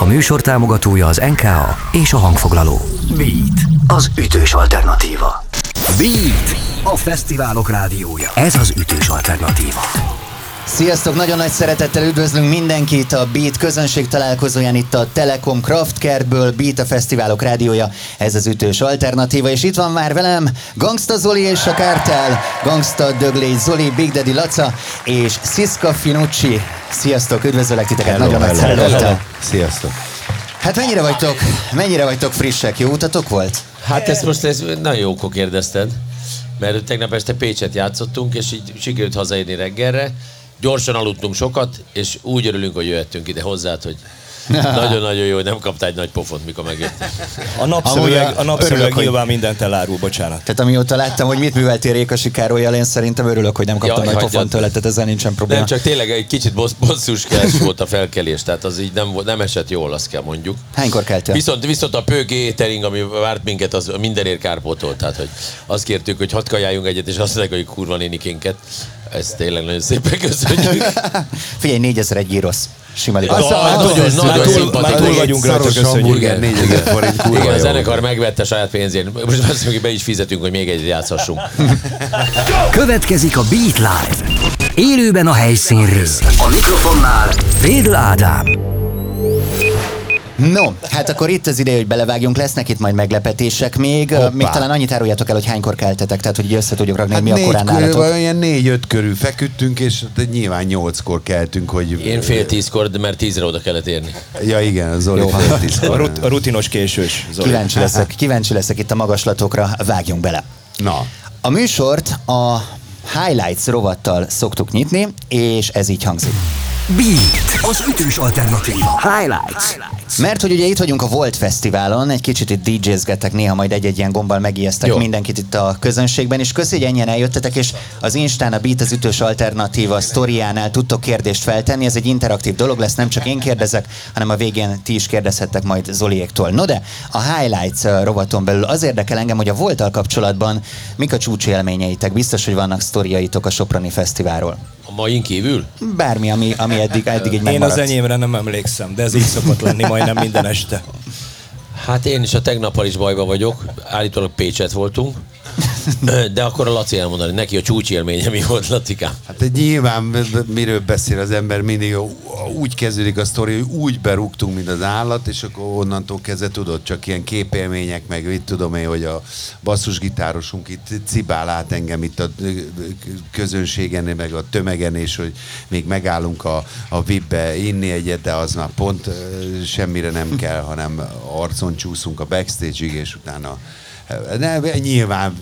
A műsor támogatója az NKA és a hangfoglaló. Beat, az ütős alternatíva. Beat, a fesztiválok rádiója. Ez az ütős alternatíva. Sziasztok! Nagyon nagy szeretettel üdvözlünk mindenkit a Beat közönség találkozóján itt a Telekom Craftkerből, Beat a Fesztiválok rádiója, ez az ütős alternatíva, és itt van már velem Gangsta Zoli és a Kártel, Gangsta Döglé Zoli, Big Daddy Laca és Siska Finucci. Sziasztok, üdvözöllek titeket, Hello, nagyon nagy szeretettel. Sziasztok. Hát mennyire vagytok, mennyire vagytok frissek, jó utatok volt? Hát ezt most ez nagyon jókor kérdezted, mert tegnap este Pécset játszottunk, és így sikerült hazaérni reggelre. Gyorsan aludtunk sokat, és úgy örülünk, hogy jöhettünk ide hozzád, hogy nagyon-nagyon jó, hogy nem kaptál egy nagy pofont, mikor megjöttél. A Amúgy napszemüveg, a- napszemüveg örülök, hogy- nyilván mindent elárul, bocsánat. Tehát amióta láttam, hogy mit műveltél Rékasi Károlyjal, én szerintem örülök, hogy nem kaptam Jaj, nagy pofont tőle, tehát ezzel nincsen probléma. Nem, csak tényleg egy kicsit bossz, bosszuskás volt a felkelés, tehát az így nem, volt- nem esett jól, azt kell mondjuk. Hánykor keltél? Viszont, viszont a pőké étering, ami várt minket, az mindenért kárpótolt. Tehát, hogy azt kértük, hogy hadd kajáljunk egyet, és azt mondják, hogy kurva nénikénket. Ezt tényleg nagyon szépen köszönjük. Figyelj, 4001 gyrosz. Sima liba. Az- Hát, nagyon- az- nagyon túl- szimpatikus. Már túl vagyunk rajta, köszönjük. hamburger, 4000 forint, kurva Igen, a zenekar megvette saját pénzért. Most azt mondjuk, hogy be is fizetünk, hogy még egyet játszhassunk. Következik a Beat Live. Élőben a helyszínről. A mikrofonnál Védl Ádám. No, hát akkor itt az ideje, hogy belevágjunk, lesznek itt majd meglepetések még. Hoppá. Még talán annyit áruljátok el, hogy hánykor keltetek, tehát hogy össze tudjuk rakni, Hát mi a négy korán körül, nálatok. olyan négy-öt körül feküdtünk, és nyilván nyolckor keltünk, hogy... Én fél tízkor, de mert tízre oda kellett érni. Ja igen, Zoli Jó. fél A, tízkor. rut, a rutinos késős. Zoli. Kíváncsi leszek, kíváncsi leszek itt a magaslatokra, vágjunk bele. Na, A műsort a Highlights rovattal szoktuk nyitni, és ez így hangzik. Beat, az ütős alternatíva. Highlights. Mert hogy ugye itt vagyunk a Volt Fesztiválon, egy kicsit itt DJ-zgetek, néha majd egy-egy ilyen gombbal megijesztek Jó. mindenkit itt a közönségben, és köszi, hogy ennyien eljöttetek, és az Instán a Beat az ütős alternatíva sztoriánál tudtok kérdést feltenni, ez egy interaktív dolog lesz, nem csak én kérdezek, hanem a végén ti is kérdezhettek majd Zoliéktól. No de, a Highlights rovaton belül az érdekel engem, hogy a Voltal kapcsolatban mik a csúcsélményeitek, biztos, hogy vannak sztoriaitok a Soproni Fesztiválról. A main kívül? Bármi, ami, ami eddig, eddig így Én az enyémre nem emlékszem, de ez így szokott lenni majdnem minden este. Hát én is a tegnappal is bajba vagyok. Állítólag Pécset voltunk. De akkor a Laci elmondani, neki a csúcsélménye mi volt, Latikám? hát nyilván miről beszél az ember, mindig úgy kezdődik a sztori, hogy úgy berúgtunk, mint az állat, és akkor onnantól kezdve tudod, csak ilyen képélmények, meg mit tudom én, hogy a basszusgitárosunk itt cibál át engem itt a közönségen, meg a tömegen, és hogy még megállunk a, a VIP-be inni egyet, de az már pont semmire nem kell, hanem arcon csúszunk a backstage-ig, és utána ne, nyilván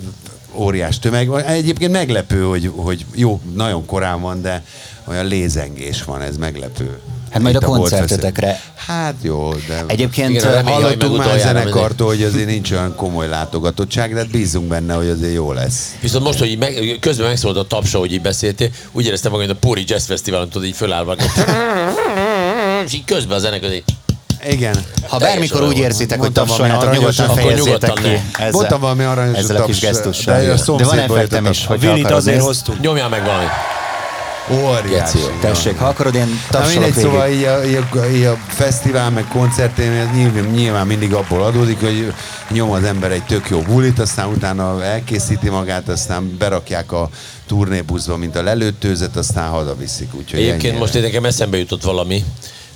óriás tömeg. Egyébként meglepő, hogy, hogy jó, nagyon korán van, de olyan lézengés van, ez meglepő. Hát majd Itt a Volt koncertetekre. Hát jó, de... Egyébként Igen, remény, hogy Hallottunk már zenekartól, hogy azért nincs olyan komoly látogatottság, de hát bízunk benne, hogy azért jó lesz. Viszont most, hogy meg, közben megszólalt a tapsa, hogy így beszéltél, úgy éreztem magam, mint a Póri Jazz Fesztiválon, tudod, így fölállva. És így közben a zenekar, így Igen. Ha bármikor úgy érzitek, hogy tapsolnátok, nyugodtan fejezzétek nyugodtan ki. Ezzel, Mondtam valami aranyosat ezzel a kis gesztussal. de a De van effektem is, hogy Vilit azért nézni. hoztunk. nyomjál meg valami. Óriási. Tessék, ha akarod, én tapsolok mindegy, végig. szóval így a, így a, így a fesztivál, meg koncertén, nyilván, nyilván mindig abból adódik, hogy nyom az ember egy tök jó bulit, aztán utána elkészíti magát, aztán berakják a turnébuszba, mint a lelőttőzet, aztán hazaviszik. Úgyhogy Egyébként ennyi. most én nekem eszembe jutott valami,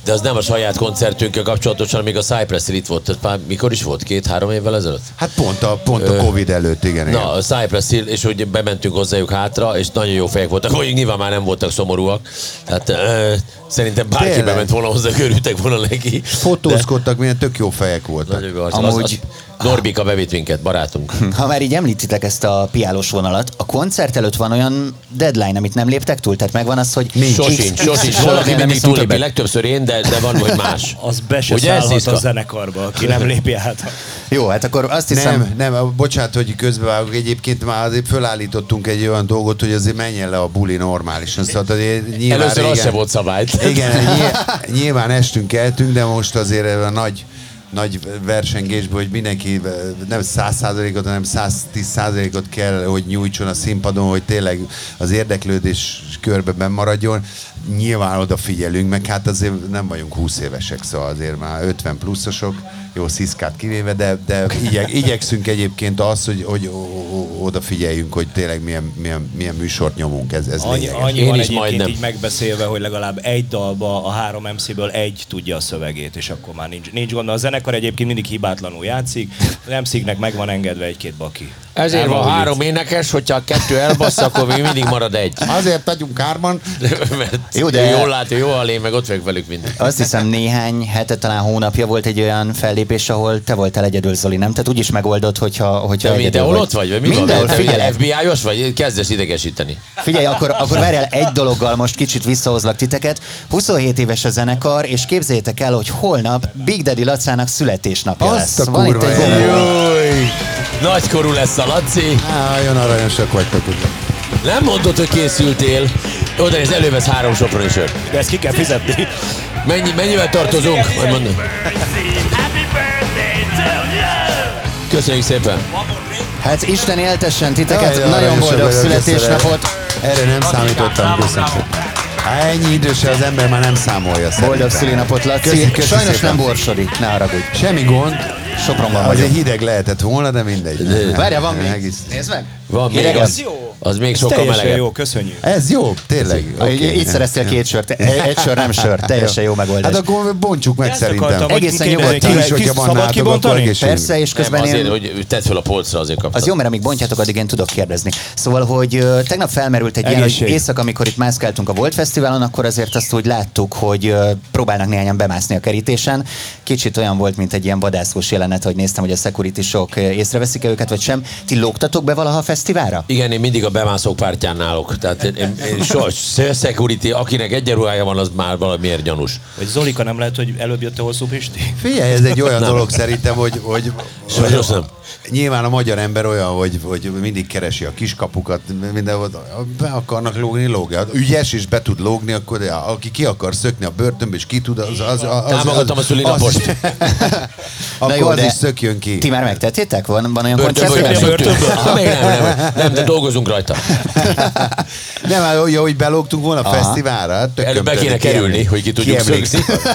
de az nem a saját koncertünkkel kapcsolatosan, még a cypress itt volt. Ez már mikor is volt? Két-három évvel ezelőtt? Hát pont a, pont a Covid előtt, igen. igen. Na, a Cypress Hill, és úgy bementünk hozzájuk hátra, és nagyon jó fejek voltak, hogy nyilván már nem voltak szomorúak. Tehát ö, szerintem bárki Tényleg? bement volna hozzá, örültek volna neki. Fotózkodtak, milyen tök jó fejek voltak. Nagyon jó arc. Amúgy- Az, az, Norbika bevitt minket, barátunk. Ha már így említitek ezt a piálós vonalat, a koncert előtt van olyan deadline, amit nem léptek túl, tehát megvan az, hogy Sosincs, X- sosincs. X- Valaki nem többet. legtöbbször én, de, de van, hogy más. Az be se Ugye, szállhat a zenekarba, aki nem lépi át. Jó, hát akkor azt hiszem, Nem, nem, bocsánat, hogy közbevágok. Egyébként már azért fölállítottunk egy olyan dolgot, hogy azért menjen le a buli normálisan. Szóval nyilván Először az régen- se volt szabályt. Igen, nyilván, nyilván estünk, eltünk, de most azért a nagy nagy versengésből, hogy mindenki nem 100%-ot, hanem 110%-ot kell, hogy nyújtson a színpadon, hogy tényleg az érdeklődés körbe maradjon. Nyilván odafigyelünk, meg hát azért nem vagyunk 20 évesek, szóval azért már 50 pluszosok, jó sziszkát kivéve, de, de igyek, igyekszünk egyébként az, hogy, hogy odafigyeljünk, hogy tényleg milyen, milyen, milyen műsort nyomunk, ez, ez annyi, lényeges. annyi Én van is egyébként majdnem. így megbeszélve, hogy legalább egy dalba a három MC-ből egy tudja a szövegét, és akkor már nincs, nincs gond. A zenekar egyébként mindig hibátlanul játszik, az MC-knek meg van engedve egy-két baki. Ezért Nem van három énekes, hogyha a kettő elbassza, akkor még mindig marad egy. Azért vagyunk hárman, Mert Jó, de- de... jól látja, jó a meg ott vagyok velük mindig. Azt hiszem néhány hete, talán hónapja volt egy olyan fellépés, ahol te voltál egyedül, Zoli, nem? Tehát úgy is megoldott, hogyha, hogyha mi, egyedül hol vagy. ott vagy? vagy mi Mindenhol, figyelj, FBI-os vagy? Kezdesz idegesíteni. Figyelj, akkor, akkor várjál, egy dologgal most kicsit visszahozlak titeket. 27 éves a zenekar, és képzeljétek el, hogy holnap Big Daddy Lacának születésnapja Azt lesz. a Van itt kurva egy! Nagykorú lesz a Laci. Á, olyan aranyosak vagytok. Nem mondod, hogy készültél. Oda ez elővesz három sopron is sört. De ezt ki kell fizetni. Mennyi, mennyivel tartozunk? Majd mondom. Köszönjük szépen. Hát Isten éltessen titeket, Jaj, nagyon boldog születésnapot. Erre nem számítottam, köszönöm szépen. Há, ennyi időse az ember már nem számolja szerintem. Boldog szülinapot, Laci. Köszi, köszi Sajnos szépen. nem borsodi, ne haragudj. Semmi gond. Sopronban Azért vagyok. hideg lehetett volna, de mindegy. Várjál, van még. Egész- Nézd meg. Van még Hideg az? jó. Az még Ez sokkal melegebb. jó, köszönjük. Ez jó, tényleg. Okay. Így szereztél két sört. Egy sör, nem sör. Teljesen jó megoldás. Hát akkor bontsuk meg Ezt szerintem. akartam, Egészen nyugodtan. is, ki hogyha szabad bannátok, akkor egészségünk. Persze, és Nem, közben azért, én... hogy tedd fel a polcra, azért kaptad. Az jó, mert amíg bontjátok, addig én tudok kérdezni. Szóval, hogy tegnap felmerült egy ilyen, hogy Egészség. éjszaka, amikor itt mászkáltunk a Volt Fesztiválon, akkor azért azt úgy láttuk, hogy próbálnak néhányan bemászni a kerítésen. Kicsit olyan volt, mint egy ilyen vadászós jelenet, hogy néztem, hogy a security sok észreveszik-e őket, vagy sem. Ti lógtatok be valaha a fesztiválra? Igen, én mindig a bemászók pártján állok. Tehát én, én, én so, security, akinek egyenruhája van, az már valamiért gyanús. Vagy Zolika nem lehet, hogy előbb jött a hosszú Pisti? Figyelj, ez egy olyan dolog szerintem, hogy, hogy, Sajnos nem. Nyilván a magyar ember olyan, hogy, hogy mindig keresi a kiskapukat, mindenhol be akarnak lógni, lógja. Ügyes és be tud lógni, akkor ja, aki ki akar szökni a börtönbe, és ki tud, az... az, az, az Támogatom a szülinapost. akkor jó, az de is szökjön ki. Ti már megtettétek? Van, van olyan nem Börtönből? Ah, még nem, nem, nem, de dolgozunk rajta. Nem, hát jó, hogy belógtunk volna a fesztiválra. hát Előbb be kéne ki kerülni, hogy ki tudjuk emlékszik- szögni.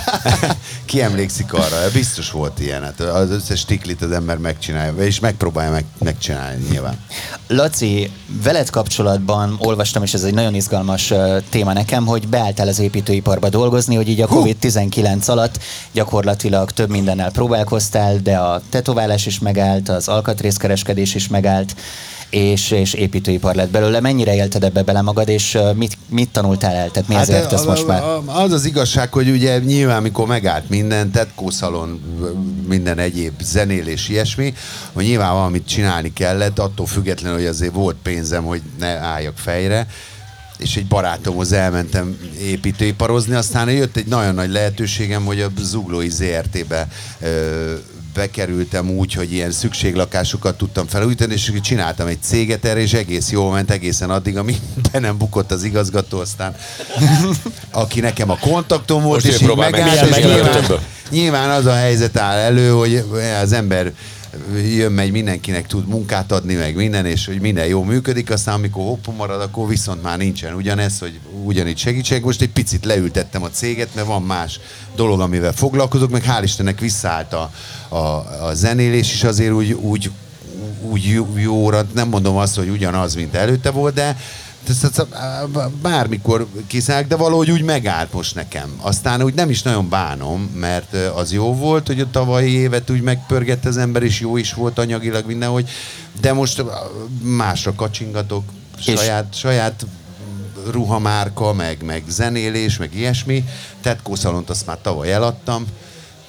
Ki emlékszik arra? Biztos volt ilyen. Hát az összes tiklit az ember megcsinálja, és megpróbálja meg, megcsinálni nyilván. Laci, veled kapcsolatban olvastam, és ez egy nagyon izgalmas ö, téma nekem, hogy beálltál az építőiparba dolgozni, hogy így a COVID-19 alatt gyakorlatilag több mindennel próbálkoztál, de a tetoválás is megállt, az alkatrészkereskedés is megállt, és, és építőipar lett belőle. Mennyire élted ebbe bele magad, és mit, mit tanultál el? Tehát mi ezért Hát, ezt a- most már? Az az igazság, hogy ugye nyilván, mikor megállt minden, tetkószalon, minden egyéb zenélés, ilyesmi, hogy nyilván valamit csinálni kellett, attól függetlenül, hogy azért volt pénzem, hogy ne álljak fejre, és egy barátomhoz elmentem építőiparozni, aztán jött egy nagyon nagy lehetőségem, hogy a Zuglói ZRT-be bekerültem úgy, hogy ilyen szükséglakásokat tudtam felújítani, és csináltam egy céget erre, és egész jól ment egészen addig, amíg be nem bukott az igazgató, aztán aki nekem a kontaktom volt, Most és így megállt, és nyilván, nyilván az a helyzet áll elő, hogy az ember jön, megy, mindenkinek tud munkát adni, meg minden, és hogy minden jó működik, aztán amikor hoppú marad, akkor viszont már nincsen ugyanez, hogy ugyanígy segítség. Most egy picit leültettem a céget, mert van más dolog, amivel foglalkozok, meg hál' Istennek visszaállt a, a, a zenélés is azért úgy, úgy, úgy jó- jóra, nem mondom azt, hogy ugyanaz, mint előtte volt, de bármikor kiszállok, de valahogy úgy megállt most nekem. Aztán úgy nem is nagyon bánom, mert az jó volt, hogy a tavalyi évet úgy megpörgett az ember, és jó is volt anyagilag mindenhogy, de most másra kacsingatok, És- saját, saját ruhamárka, meg, meg zenélés, meg ilyesmi. Tetkószalont azt már tavaly eladtam.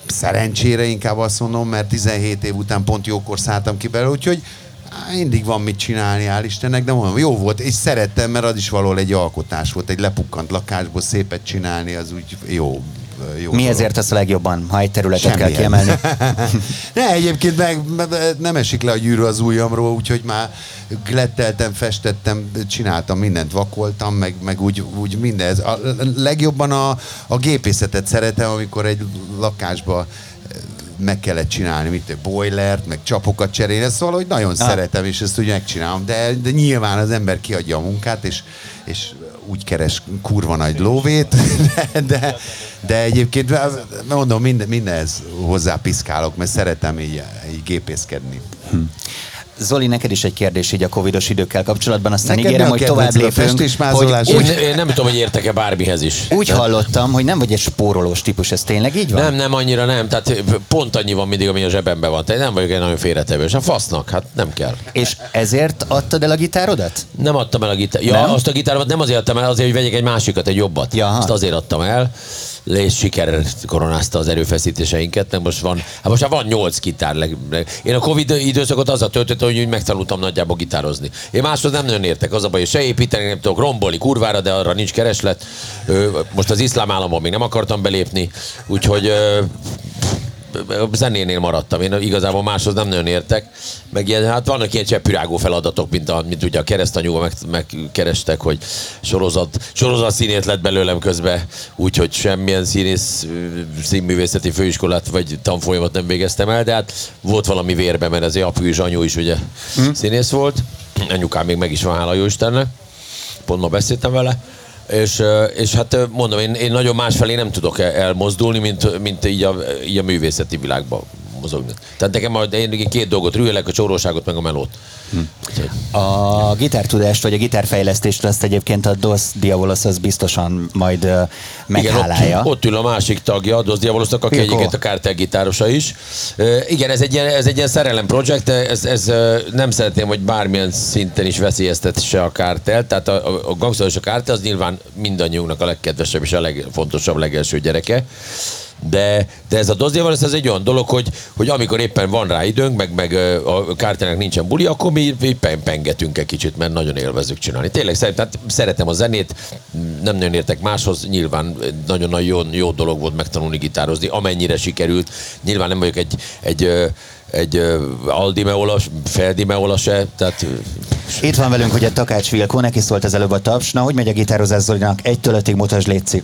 Szerencsére inkább azt mondom, mert 17 év után pont jókor szálltam ki belőle, úgyhogy mindig van mit csinálni, hál' Istennek, de mondom, jó volt, és szerettem, mert az is valahol egy alkotás volt, egy lepukkant lakásból szépet csinálni, az úgy jó. Jó ezért azt a legjobban, ha egy területet kell Semmilyen. kiemelni? ne, egyébként meg, nem esik le a gyűrű az ujjamról, úgyhogy már gletteltem, festettem, csináltam mindent, vakoltam, meg, meg úgy, úgy mindez. A legjobban a, a gépészetet szeretem, amikor egy lakásba eh, meg kellett csinálni, mint egy boilert, meg csapokat cserélni, ezt szóval, hogy nagyon Ah. szeretem, és ezt úgy megcsinálom, de, de nyilván az ember kiadja a munkát, és, és úgy keres kurva nagy lóvét, de, de, egyébként mondom, minden, mindenhez hozzápiszkálok, mert szeretem így, így gépészkedni. Hm. Zoli, neked is egy kérdés így a covidos időkkel kapcsolatban, aztán Neked ígérem, hogy tovább lépünk. Hogy úgy, én nem tudom, hogy értek-e bármihez is. Úgy hallottam, hogy nem vagy egy spórolós típus, ez tényleg így van? Nem, nem annyira nem, tehát pont annyi van mindig, ami a zsebemben van. Tehát nem vagyok egy nagyon félretevős. A fasznak, hát nem kell. És ezért adtad el a gitárodat? Nem adtam el a gitárodat. Ja, nem? azt a gitáromat nem azért adtam el, azért, hogy vegyek egy másikat, egy jobbat. Ja, Azt azért adtam el és sikerrel koronázta az erőfeszítéseinket, nem most van, hát most már van nyolc gitár. Én a Covid időszakot azzal töltöttem, hogy megtanultam nagyjából gitározni. Én máshoz nem nagyon értek, az a baj, hogy se építeni nem tudok, rombolni kurvára, de arra nincs kereslet. Most az iszlám államban még nem akartam belépni, úgyhogy zenénél maradtam. Én igazából máshoz nem nagyon értek. Meg ilyen, hát vannak ilyen cseppürágó feladatok, mint, a, mint ugye a keresztanyúval meg, megkerestek, hogy sorozat, sorozat színét lett belőlem közben, úgyhogy semmilyen színész színművészeti főiskolát vagy tanfolyamat nem végeztem el, de hát volt valami vérbe, mert az apu és anyu is ugye hmm. színész volt. Anyukám még meg is van, hála jó Istennek. Pont ma beszéltem vele és, és hát mondom, én, én nagyon másfelé nem tudok elmozdulni, mint, mint így, a, így a művészeti világban mozogni. Tehát nekem majd én két dolgot rühelek, a csóróságot meg a melót. Hm. A gitártudást vagy a gitárfejlesztést azt egyébként a Dos Diavolos az biztosan majd uh, meghálálja. Igen, ott, ott, ül a másik tagja a Dos Diavolosnak, aki egyébként a kártel gitárosa is. Uh, igen, ez egy ilyen, ez egy ilyen szerelem projekt, ez, ez uh, nem szeretném, hogy bármilyen szinten is veszélyeztetse a kártel. Tehát a, a, a gangster és a kártel az nyilván mindannyiunknak a legkedvesebb és a legfontosabb, legelső gyereke. De, de ez a dozdéval, ez egy olyan dolog, hogy, hogy amikor éppen van rá időnk, meg, meg a kártyának nincsen buli, akkor mi, mi pengetünk egy kicsit, mert nagyon élvezük csinálni. Tényleg szeretem, szeretem a zenét, nem nagyon értek máshoz, nyilván nagyon-nagyon jó dolog volt megtanulni gitározni, amennyire sikerült. Nyilván nem vagyok egy, egy egy uh, Aldi Meola, Feldi Meola se, tehát... Itt van velünk ugye Takács Vilkó, neki szólt az előbb a taps. Na, hogy megy a gitározás Zolinak? Egytől ötig mutasd, létszik.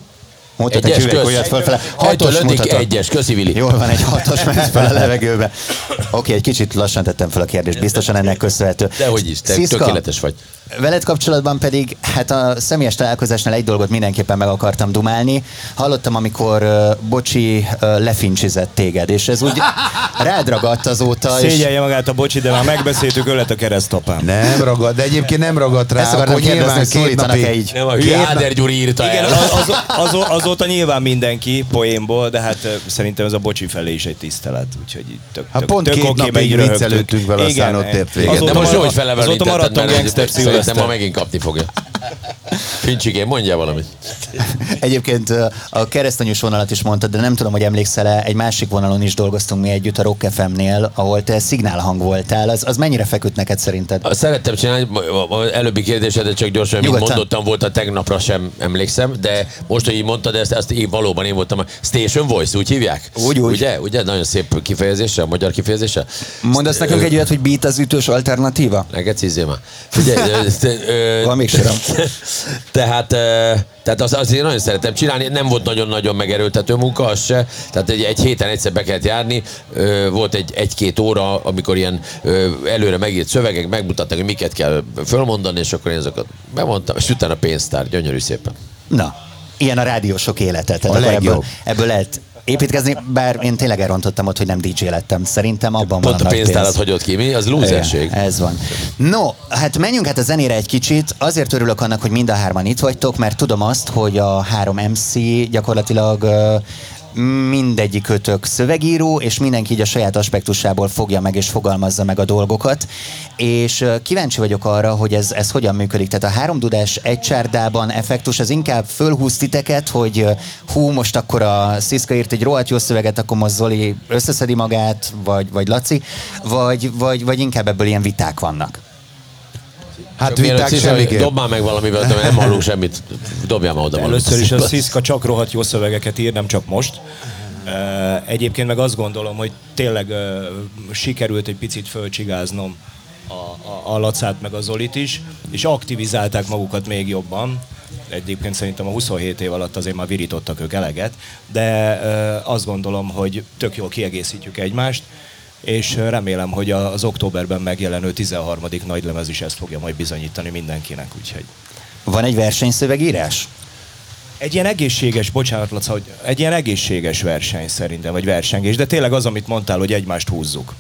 Mutat egy olyat fölfele. Hatos mutatom. Egyes, köszi Vili. Jól van, egy hatos megy fel a levegőbe. Oké, okay, egy kicsit lassan tettem fel a kérdést, biztosan ennek köszönhető. Dehogy is, te Sziszka, tökéletes vagy. Veled kapcsolatban pedig, hát a személyes találkozásnál egy dolgot mindenképpen meg akartam dumálni. Hallottam, amikor uh, Bocsi uh, lefincsizett téged, és ez úgy rád ragadt azóta. Szégyelje és... magát a Bocsi, de már megbeszéltük, ő lett a keresztapám. Nem ragadt, de egyébként nem ragadt rá. Ezt akartam kérdezni, két napig. Így. Nem, a Áder Gyuri írta Igen, el. Az, az, az, azóta nyilván mindenki poénból, de hát szerintem ez a Bocsi felé is egy tisztelet. Úgyhogy tök, hát pont tök két napig viccelődtünk vele, aztán ott ért véget. De most jó, hogy felevelítetted, maradtam gangster Szerintem ma megint kapni fogja. Fincsigén, mondja valamit. Egyébként a keresztanyús vonalat is mondtad, de nem tudom, hogy emlékszel-e, egy másik vonalon is dolgoztunk mi együtt a Rock FM-nél, ahol te szignálhang voltál. Az, az mennyire feküdt neked szerinted? Szerettem csinálni, előbbi kérdésedet csak gyorsan, mint mondottam, volt a tegnapra sem emlékszem, de most, hogy így mondtad ezt, ezt én valóban én voltam a Station Voice, úgy hívják? Úgy, úgy. Ugye? Ugye? Nagyon szép kifejezése, a magyar kifejezése. Mondasz nekünk egy olyat, hogy beat az ütős alternatíva? Neked cízzél már. Figyelj, Van még. Tehát, tehát az, azért nagyon szeretem csinálni, nem volt nagyon-nagyon megerőltető munka, az se. Tehát egy, egy héten egyszer be kellett járni, volt egy, egy-két óra, amikor ilyen előre megírt szövegek megmutattak, hogy miket kell fölmondani, és akkor én azokat bemondtam, és utána pénztár, gyönyörű szépen. Na, ilyen a rádiósok élete. Tehát a legjobb. Ebből, ebből lehet építkezni, bár én tényleg elrontottam ott, hogy nem DJ lettem. Szerintem abban Pont van a, pénztárat pénz. hagyott ki, mi? Az lúzerség. Ez van. No, hát menjünk hát a zenére egy kicsit. Azért örülök annak, hogy mind a hárman itt vagytok, mert tudom azt, hogy a három MC gyakorlatilag mindegyik kötök szövegíró, és mindenki így a saját aspektusából fogja meg és fogalmazza meg a dolgokat. És kíváncsi vagyok arra, hogy ez, ez hogyan működik. Tehát a három dudás egy csárdában effektus, az inkább fölhúz titeket, hogy hú, most akkor a Sziszka írt egy rohadt jó szöveget, akkor most Zoli összeszedi magát, vagy, vagy Laci, vagy, vagy, vagy inkább ebből ilyen viták vannak. Hát viták semmi Dob már meg valamivel, de nem hallunk semmit. Dobjál már oda valamit. Először is a Sziszka csak rohadt jó szövegeket ír, nem csak most. Egyébként meg azt gondolom, hogy tényleg sikerült egy picit fölcsigáznom a, a, a Lacát meg a Zolit is, és aktivizálták magukat még jobban. Egyébként szerintem a 27 év alatt azért már virítottak ők eleget, de azt gondolom, hogy tök jól kiegészítjük egymást és remélem, hogy az októberben megjelenő 13. nagylemez is ezt fogja majd bizonyítani mindenkinek, úgyhogy Van egy versenyszövegírás? Egy ilyen egészséges, bocsánat Laca, hogy egy ilyen egészséges verseny szerintem, vagy versengés, de tényleg az, amit mondtál, hogy egymást húzzuk.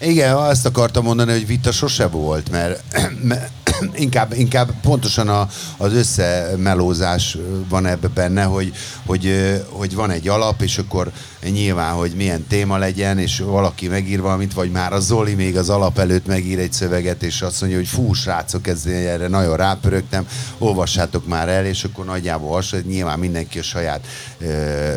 Igen, azt akartam mondani, hogy vita sose volt, mert, mert inkább, inkább pontosan a, az összemelózás van ebbe benne, hogy, hogy, hogy van egy alap, és akkor nyilván, hogy milyen téma legyen, és valaki megír valamit, vagy már a Zoli még az alap előtt megír egy szöveget, és azt mondja, hogy fú, srácok, ez, erre nagyon rápörögtem, olvassátok már el, és akkor nagyjából hasonlít, nyilván mindenki a saját ö,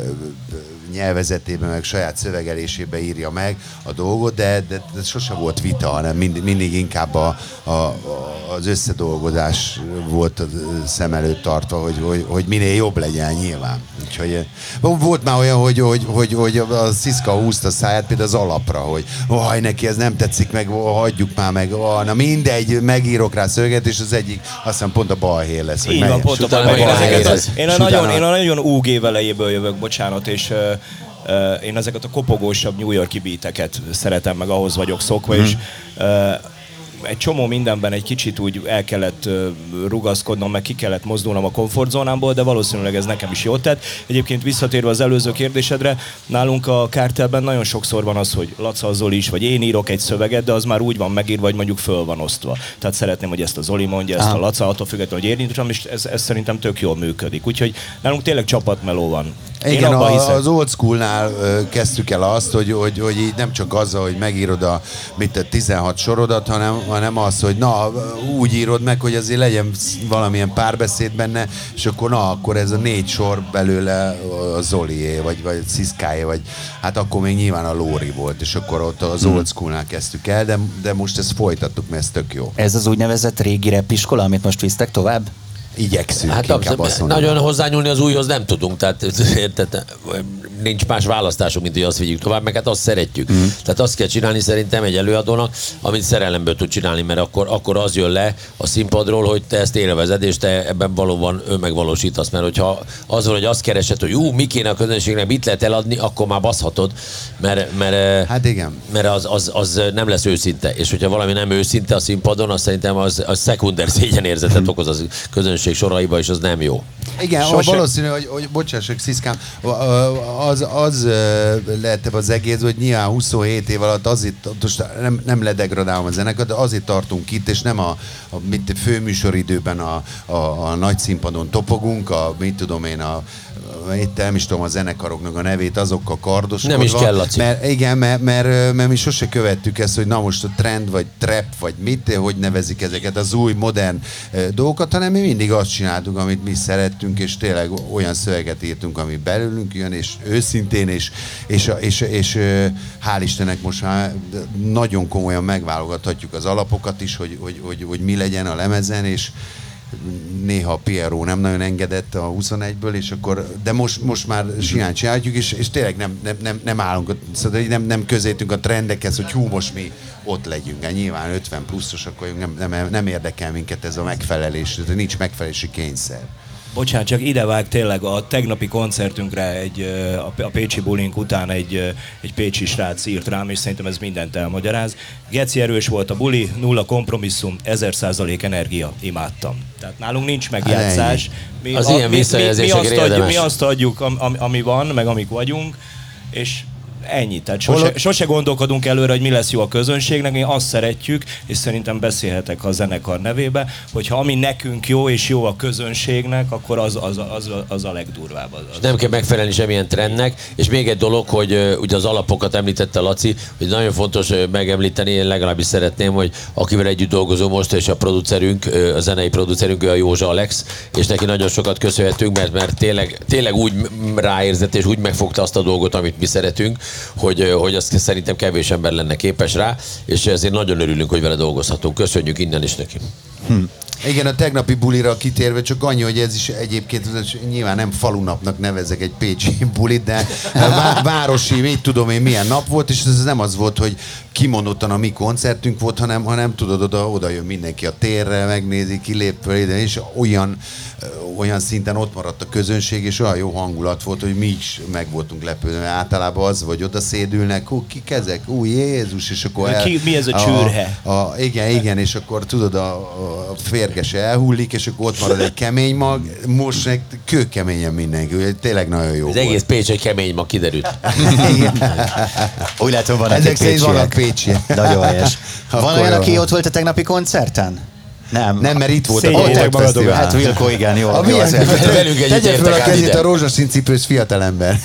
nyelvezetében, meg saját szövegelésébe írja meg a dolgot, de, de, de sose volt vita, hanem mindig, mindig inkább a, a, az összedolgozás volt a szem előtt tartva, hogy, hogy, hogy minél jobb legyen nyilván. Úgyhogy, volt már olyan, hogy, hogy, hogy, hogy a Sziszka húzta a száját például az alapra, hogy vaj, neki ez nem tetszik meg, hagyjuk már meg, oh, na mindegy, megírok rá szöveget, és az egyik, azt hiszem pont a balhé lesz. Így van, pont a balhé. Én a nagyon, én a nagyon UG velejéből jövök, bocsánat, és én ezeket a kopogósabb New Yorki beateket szeretem, meg ahhoz vagyok szokva, mm. és egy csomó mindenben egy kicsit úgy el kellett rugaszkodnom, meg ki kellett mozdulnom a komfortzónámból, de valószínűleg ez nekem is jót tett. Egyébként visszatérve az előző kérdésedre, nálunk a kártelben nagyon sokszor van az, hogy Laca Zoli is, vagy én írok egy szöveget, de az már úgy van megírva, vagy mondjuk föl van osztva. Tehát szeretném, hogy ezt a Zoli mondja, ezt a Laca, attól függetlenül, hogy én írom, és ez, ez szerintem tök jól működik. Úgyhogy nálunk tényleg csapatmeló van. Igen, a, az old schoolnál kezdtük el azt, hogy, hogy, hogy így nem csak azzal, hogy megírod a mit, 16 sorodat, hanem, hanem az, hogy na, úgy írod meg, hogy azért legyen valamilyen párbeszéd benne, és akkor na, akkor ez a négy sor belőle a Zolié, vagy, vagy Sziszkáé, vagy hát akkor még nyilván a Lóri volt, és akkor ott az hmm. old schoolnál kezdtük el, de, de most ezt folytattuk, mert ez tök jó. Ez az úgynevezett régi repiskola, amit most visztek tovább? Igyekszünk. Hát azt nagyon hozzányúlni az újhoz nem tudunk, tehát érted, nincs más választásunk, mint hogy azt vigyük tovább, meg hát azt szeretjük. Mm. Tehát azt kell csinálni szerintem egy előadónak, amit szerelemből tud csinálni, mert akkor, akkor az jön le a színpadról, hogy te ezt élvezed, és te ebben valóban önmegvalósítasz, mert hogyha az van, hogy azt keresed, hogy ú, mi kéne a közönségnek, mit lehet eladni, akkor már baszhatod, mert, mert, hát igen. mert az, az, az, nem lesz őszinte. És hogyha valami nem őszinte a színpadon, azt szerintem az, az szekunder szégyenérzetet okoz a közönség soraiba, és az nem jó. Igen, Sose... valószínű, hogy, hogy bocsássak, Sziszkám, az, az lehet az egész, hogy nyilván 27 év alatt azért, most nem, nem ledegradálom a zenekar, de azért tartunk itt, és nem a, a mit, főműsoridőben a, a, a nagy színpadon topogunk, a mit tudom én, a itt nem is tudom a zenekaroknak a nevét, azokkal kardoskodva. Nem is kell, Laci. Mert, igen, mert, mert, mert, mi sose követtük ezt, hogy na most a trend, vagy trap, vagy mit, hogy nevezik ezeket az új, modern dolgokat, hanem mi mindig azt csináltuk, amit mi szerettünk, és tényleg olyan szöveget írtunk, ami belőlünk jön, és őszintén, és, és, és, és, és hál' Istennek most már nagyon komolyan megválogathatjuk az alapokat is, hogy, hogy, hogy, hogy mi legyen a lemezen, és, néha Piero nem nagyon engedett a 21-ből, és akkor, de most, most már simán csináljuk, és, és tényleg nem, nem, nem, nem állunk, szóval nem, nem közétünk a trendekhez, hogy hú, most mi ott legyünk. Hát nyilván 50 pluszosak vagyunk, nem, nem, nem érdekel minket ez a megfelelés, nincs megfelelési kényszer. Bocsánat, csak idevág tényleg a tegnapi koncertünkre egy, a Pécsi Bulink után egy, egy pécsi srác írt rám, és szerintem ez mindent elmagyaráz. Geci erős volt a buli, nulla kompromisszum, ezer százalék energia, imádtam. Tehát nálunk nincs megjátszás. Mi, az a, ilyen mi, mi, mi, azt adjuk, mi azt adjuk, ami, ami van, meg amik vagyunk, és ennyi. Tehát sose, sose gondolkodunk előre, hogy mi lesz jó a közönségnek, mi azt szeretjük, és szerintem beszélhetek a zenekar nevébe, hogyha ami nekünk jó és jó a közönségnek, akkor az, az, az, az a legdurvább. Az, az nem kell megfelelni semmilyen trendnek, és még egy dolog, hogy ugye az alapokat említette Laci, hogy nagyon fontos megemlíteni, én legalábbis szeretném, hogy akivel együtt dolgozom most, és a producerünk, a zenei producerünk, a Józsa Alex, és neki nagyon sokat köszönhetünk, mert, mert tényleg, tényleg úgy ráérzett, és úgy megfogta azt a dolgot, amit mi szeretünk, hogy, hogy azt szerintem kevés ember lenne képes rá, és ezért nagyon örülünk, hogy vele dolgozhatunk. Köszönjük innen is neki. Hm. Igen, a tegnapi bulira kitérve csak annyi, hogy ez is egyébként nyilván nem falunapnak nevezek egy pécsi bulit, de városi, mit tudom én, milyen nap volt, és ez nem az volt, hogy kimondottan a mi koncertünk volt, hanem, hanem tudod, oda, oda jön mindenki a térre, megnézi, kilép föl ide, és olyan, olyan szinten ott maradt a közönség, és olyan jó hangulat volt, hogy mi is meg voltunk lepődve, mert általában az, hogy oda szédülnek, hú, kik ezek, ú, Jézus, és akkor el, Ki, mi ez a csőrhe? A, a, igen, igen, és akkor tudod, a, a férges elhullik, és akkor ott marad egy kemény mag, most meg kőkeményen mindenki, úgyhogy tényleg nagyon jó Az volt. egész Pécs egy kemény ma kiderült. Úgy látom, van Ezek vannak pécsiek. pécsiek. Nagyon helyes. Van olyan, aki ott volt a tegnapi koncerten? Nem. Nem, mert itt volt a magatok. Fesztivál. Hát Wilko, igen, jó. A jó milyen, velünk együtt tegye fel a kezét a rózsaszín cipős fiatalember.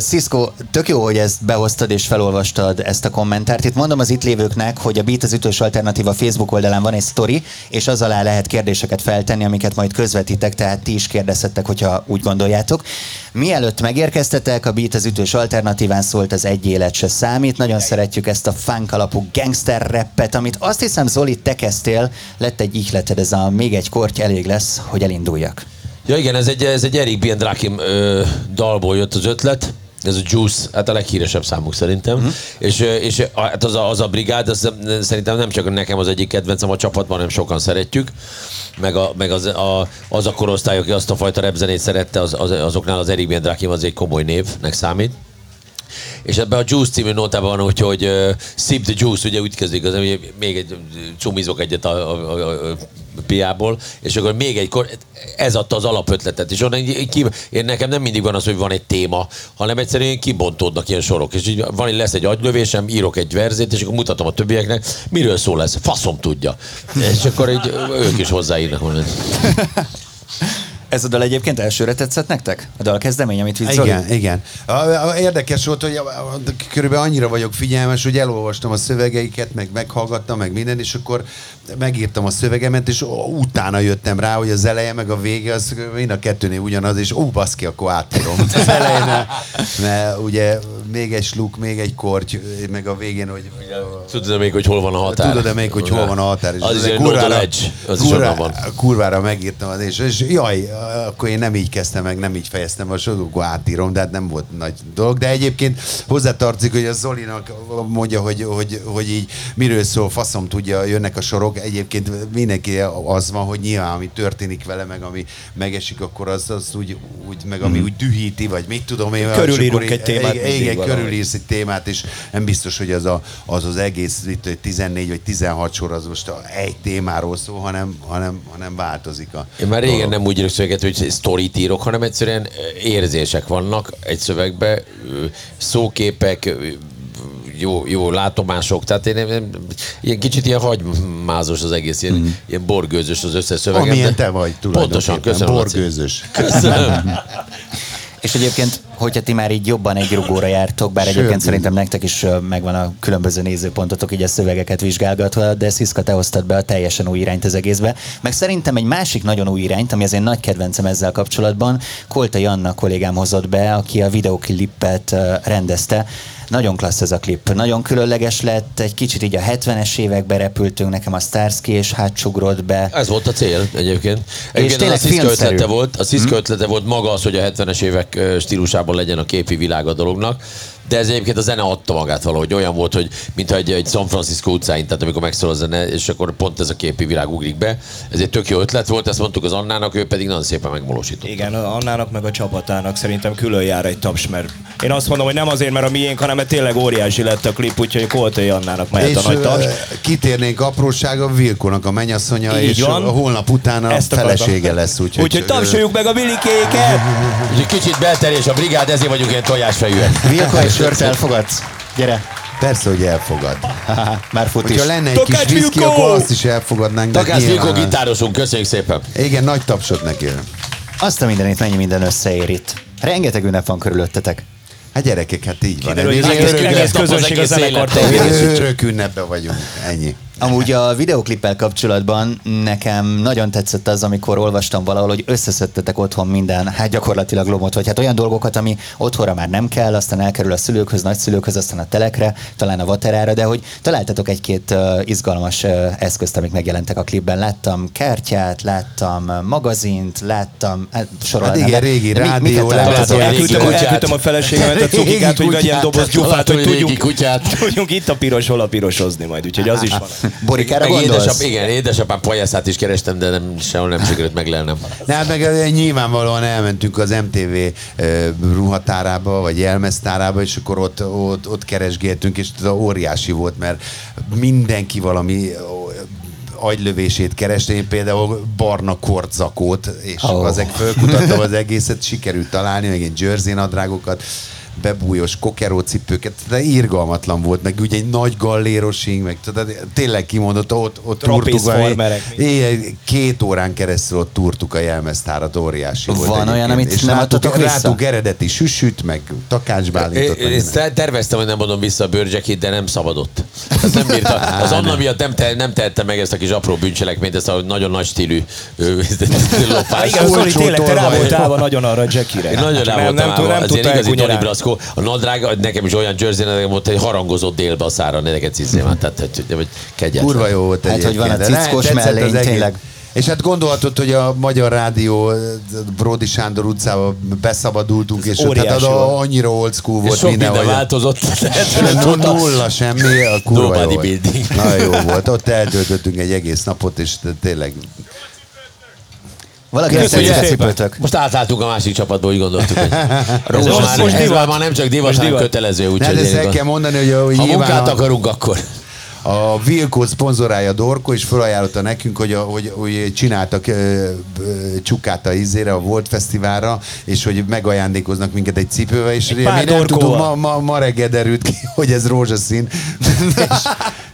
Cisco, tök jó, hogy ezt behoztad és felolvastad ezt a kommentárt. Itt mondom az itt lévőknek, hogy a Beat az ütős alternatíva Facebook oldalán van egy sztori, és az alá lehet kérdéseket feltenni, amiket majd közvetítek, tehát ti is kérdezhettek, hogyha úgy gondoljátok. Mielőtt megérkeztetek, a Beat az ütős alternatíván szólt az egy élet se számít. Nagyon szeretjük ezt a funk alapú gangster rappet, amit azt hiszem Zoli, te kezdtél, lett egy ihleted, ez a még egy korty elég lesz, hogy elinduljak. Ja igen, ez egy, ez egy Erik B. Drakim ö, dalból jött az ötlet. Ez a Juice, hát a leghíresebb számuk szerintem. Uh-huh. És, és hát az a, az a brigád, az, szerintem nem csak nekem az egyik kedvencem a csapatban, hanem sokan szeretjük. Meg, a, meg az, a, az a korosztály, aki azt a fajta repzenét szerette, az, az, azoknál az Erik B. Drakim az egy komoly névnek számít. És ebben a Juice című nótában van úgy, hogy uh, sip the juice, ugye úgy kezdik, az, ugye még egy csumizok egyet a, a, a, a piából, és akkor még egy kor, ez adta az alapötletet, és onnan így ki, én nekem nem mindig van az, hogy van egy téma, hanem egyszerűen kibontódnak ilyen sorok, és így van, lesz egy agylövésem, írok egy verzét, és akkor mutatom a többieknek, miről szól ez, faszom tudja. És akkor így ők is hozzáírnak. Ez a dal egyébként elsőre tetszett nektek? A dal kezdemény, amit vitt Zoli? Igen, igen. A, a, érdekes volt, hogy a, a, körülbelül annyira vagyok figyelmes, hogy elolvastam a szövegeiket, meg meghallgattam, meg minden, és akkor megírtam a szövegemet, és utána jöttem rá, hogy az eleje meg a vége, az mind a kettőnél ugyanaz, és ó, baszki, akkor átírom. Az elején, mert ugye még egy sluk, még egy korty, meg a végén, hogy Tudod még, hogy hol van a határ? Tudod-e még, hogy hol van a határ? És Az is azért egy kurvára, edge, az is onnan van. kurvára megírtam, az, és, és jaj, akkor én nem így kezdtem meg, nem így fejeztem a sort, akkor átírom, de hát nem volt nagy dolog. De egyébként hozzátartozik, hogy a Zolinak mondja, hogy, hogy, hogy így miről szól, faszom tudja, jönnek a sorok. Egyébként mindenki az van, hogy nyilván ami történik vele, meg ami megesik, akkor az, az úgy, úgy meg ami úgy dühíti, vagy mit tudom én. Körülírunk egy témát Igen. Körülírsz egy témát, és nem biztos, hogy az a, az, az egész itt, hogy 14 vagy 16 sor az most a, egy témáról szól, hanem, hanem, hanem változik a Én már régen dolog. nem úgy írok szöveget, hogy sztorit írok, hanem egyszerűen érzések vannak egy szövegbe, szóképek, jó, jó látomások, tehát én, én ilyen kicsit ilyen hagymázos az egész, ilyen, mm. ilyen borgőzös az összes szövegem. Amilyen te vagy Pontosan, tulajdonképpen, köszönöm. Laci. borgőzös. Köszönöm. És egyébként, hogyha ti már így jobban egy rugóra jártok, bár Sőt, egyébként én- szerintem nektek is megvan a különböző nézőpontotok így a szövegeket vizsgálgatva, de Sziszka, te hoztad be a teljesen új irányt az egészbe. Meg szerintem egy másik nagyon új irányt, ami az én nagy kedvencem ezzel kapcsolatban, Koltai Anna kollégám hozott be, aki a videoklipet rendezte. Nagyon klassz ez a klip, nagyon különleges lett, egy kicsit így a 70-es évekbe repültünk, nekem a Starsky és hátsugrott be. Ez volt a cél egyébként. Egyébként tényleg az a Sziszka ötlete volt, a Sziszka ötlete volt maga az, hogy a 70-es évek ö, stílusában legyen a képi világ a dolognak, de ez egyébként a zene adta magát valahogy. Olyan volt, hogy mintha egy, egy San Francisco utcáin, tehát amikor megszól a zene, és akkor pont ez a képi világ ugrik be. Ez egy tök jó ötlet volt, ezt mondtuk az Annának, ő pedig nagyon szépen megvalósított. Igen, Annának meg a csapatának szerintem külön jár egy taps, mert én azt mondom, hogy nem azért, mert a miénk, hanem mert tényleg óriási lett a klip, úgyhogy Koltai Annának mehet a nagy taps. kitérnénk aprósága, Vilkónak a mennyasszonya, Így és van. a holnap utána Ezt a akartam. felesége lesz. Úgyhogy, Úgyhogy tapsoljuk meg a bilikéket! Kicsit belterjes a brigád, ezért vagyunk ilyen tojásfejűek. Sört elfogadsz? Gyere! Persze, hogy elfogad. Már fut is. Hogyha lenne egy Takács kis viszki, Vilkó! akkor azt is elfogadnánk. Takács Vilko gitárosunk, köszönjük szépen. Igen, nagy tapsot neki. Azt a mindenit mennyi minden összeér itt. Rengeteg ünnep van körülöttetek. Hát gyerekek, hát így van. Kiderül, hogy Ez az egész- nap az élettel. Örök ünnepben vagyunk. Ennyi. Amúgy a videoklippel kapcsolatban nekem nagyon tetszett az, amikor olvastam valahol, hogy összeszedtetek otthon minden, hát gyakorlatilag lomot, vagy hát olyan dolgokat, ami otthonra már nem kell, aztán elkerül a szülőkhöz, nagyszülőkhöz, aztán a telekre, talán a vaterára, de hogy találtatok egy-két uh, izgalmas uh, eszközt, amik megjelentek a klipben. Láttam kártyát, láttam magazint, láttam, hát sorolnám. Hát igen, régi mi- rádió, miket láttam Elküldtem, elküldtem a feleségemet, a cukikát, hogy vegyen doboz gyufát, hogy tudjunk, kutyát. tudjunk itt a piros, hol a pirosozni majd, úgyhogy az is van. Borikára Meg gondolsz? édesap, igen, édesapám pajászát is kerestem, de nem, sehol nem sikerült meglelnem. Ne, hát meg nyilvánvalóan elmentünk az MTV ruhatárába, vagy jelmeztárába, és akkor ott, ott, ott keresgéltünk, és ez óriási volt, mert mindenki valami agylövését keresni. Én például barna kortzakót, és oh. azek fölkutattam az egészet, sikerült találni, meg én jersey nadrágokat, bebújos kokeró cipőket, de irgalmatlan volt, meg ugye egy nagy gallérosing, meg tudod, tényleg kimondott, ott, ott turtuk, valami- Trapézfarmerek. éjjel két órán keresztül ott turtuk a jelmeztárat, óriási volt Van olyan, amit És nem adtatok vissza? láttuk eredeti süsüt, meg takácsbálintot. Én, meg terveztem, hogy nem adom vissza a bőrcsekét, de nem szabadott. Ezt nem bírta. Az Anna miatt nem, te, nem tehette meg ezt a kis apró bűncselekményt, ezt a nagyon nagy stílű ö, lopás. Igen, Zoli, olcsó tényleg te rá voltál van nagyon arra Jackie-re. Én nagyon rá nem, voltam nem, tudta igazi Brasco. A nadrág, nekem is olyan jersey nadrág volt, hogy harangozott délbe a szára, ne neked cizzémát. Tehát, hogy, hogy kegyetlen. Kurva jó volt Hát, hogy van a cickos mellény, tényleg. És hát gondolhatod, hogy a Magyar Rádió Brody Sándor utcába beszabadultunk, és ott hát volt. annyira old school volt És sok minden hogy- változott. Nulla, nulla semmi, a kurva jó volt. bodybuilding. Nagyon jó volt. Ott eltöltöttünk egy egész napot, és tényleg Valaki Köszönjük ezt szépen. cipőtök. Most átálltunk a másik csapatba, úgy gondoltuk, hogy ez Most- már, most ez divat. már, már nem csak divat, hanem kötelező. Úgyhogy hát ezt el kell mondani, hogy a, ha nyilván munkát a, akarunk, akkor a Vilkó szponzorálja Dorko, és felajánlotta nekünk, hogy, a, hogy, hogy csináltak ö, ö, csukát a izére, a Volt Fesztiválra, és hogy megajándékoznak minket egy cipővel, és pár mi nem tudunk, ma, ma, ma reggel derült ki, hogy ez rózsaszín. és